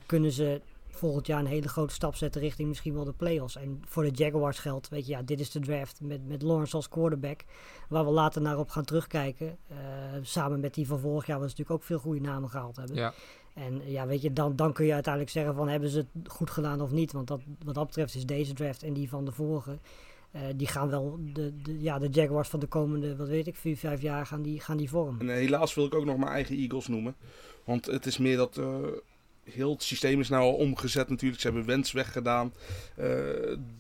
kunnen ze volgend jaar een hele grote stap zetten richting misschien wel de playoffs. En voor de Jaguars geldt, weet je, ja, dit is de draft met, met Lawrence als quarterback, waar we later naar op gaan terugkijken. Eh, samen met die van vorig jaar, waar ze natuurlijk ook veel goede namen gehaald hebben. Ja, En ja, weet je, dan, dan kun je uiteindelijk zeggen van hebben ze het goed gedaan of niet. Want dat, wat dat betreft is deze draft en die van de vorige, eh, die gaan wel de, de, ja, de Jaguars van de komende, wat weet ik, vier, vijf jaar gaan die, gaan die vormen. En eh, helaas wil ik ook nog mijn eigen Eagles noemen. Want het is meer dat eh, heel het systeem is nou al omgezet natuurlijk. Ze hebben Wens weggedaan. Eh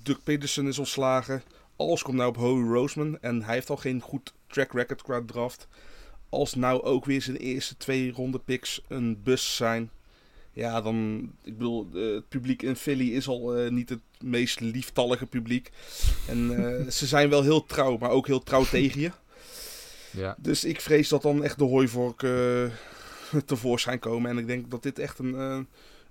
Doug Peterson is ontslagen. Alles komt nou op Howie Roseman. En hij heeft al geen goed track record qua draft. Als nou ook weer zijn eerste twee ronde picks een bus zijn. Ja, dan... Ik bedoel, eh, het publiek in Philly is al eh, niet het meest lieftallige publiek. En eh, ze zijn wel heel trouw, maar ook heel trouw tegen je. ja. Dus ik vrees dat dan echt de hooivork eh tevoorschijn komen. En ik denk dat dit echt een, eh,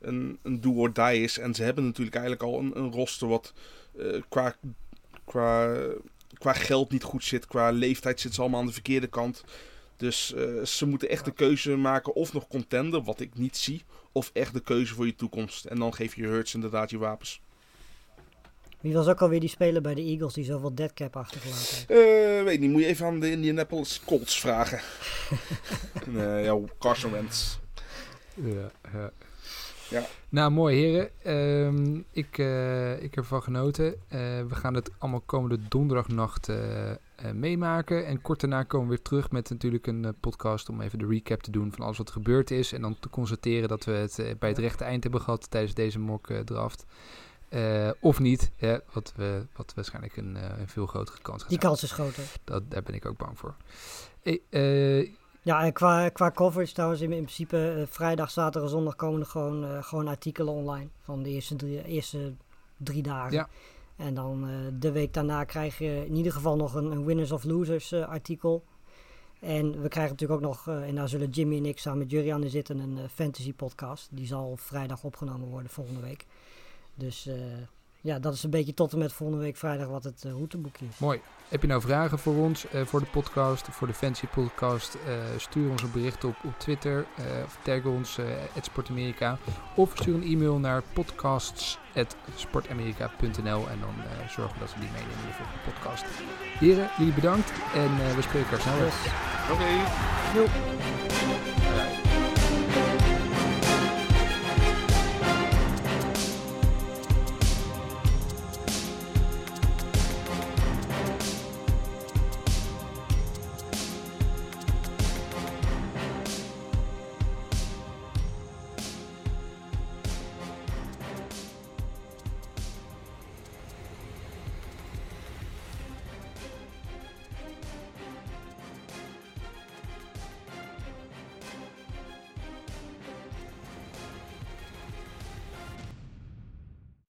een, een do or die is. En ze hebben natuurlijk eigenlijk al een, een roster wat eh, qua, qua, qua geld niet goed zit. Qua leeftijd zit ze allemaal aan de verkeerde kant. Dus eh, ze moeten echt de keuze maken of nog contender, wat ik niet zie. Of echt de keuze voor je toekomst. En dan geef je Hurts inderdaad je wapens. Wie was ook alweer die speler bij de Eagles die zoveel deadcap achtergelaten heeft? Eh, weet niet, moet je even aan de Indianapolis Colts vragen. Nee, ja, Carson Wentz. Ja, ja. Ja. Nou, mooi heren. Ehm, ik, eh, ik heb ervan genoten. Eh, we gaan het allemaal komende donderdagnacht eh, eh, meemaken. En kort daarna komen we weer terug met natuurlijk een eh, podcast om even de recap te doen van alles wat er gebeurd is. En dan te constateren dat we het eh, bij het rechte eind hebben gehad tijdens deze mock eh, draft. Eh, of niet, hè, wat, we, wat waarschijnlijk een, eh, een veel grotere kans gaat Die kans is groter. Dat, daar ben ik ook bang voor. Hey, eh, Ja, en qua, qua coverage trouwens, in, in principe vrijdag, zaterdag en zondag komen er gewoon, gewoon artikelen online van de eerste drie, eerste drie dagen. Ja. En dan de week daarna krijg je in ieder geval nog een, een winners of losers artikel. En we krijgen natuurlijk ook nog, en daar zullen Jimmy en ik samen met Jurian in zitten, een fantasy podcast. Die zal vrijdag opgenomen worden volgende week. Dus eh, ja, dat is een beetje tot en met volgende week vrijdag wat het uh, routeboekje is. Mooi. Heb je nou vragen voor ons, uh, voor de podcast, voor de Fancy Podcast? Uh, stuur ons een bericht op, op Twitter of tag ons, uh, Sportamerika. Of stuur een e-mail naar podcasts.sportamerika.nl en dan zorgen we dat we die meenemen in de volgende podcast. Heren, jullie bedankt en we spreken elkaar snel. Yes. Oké. Okay.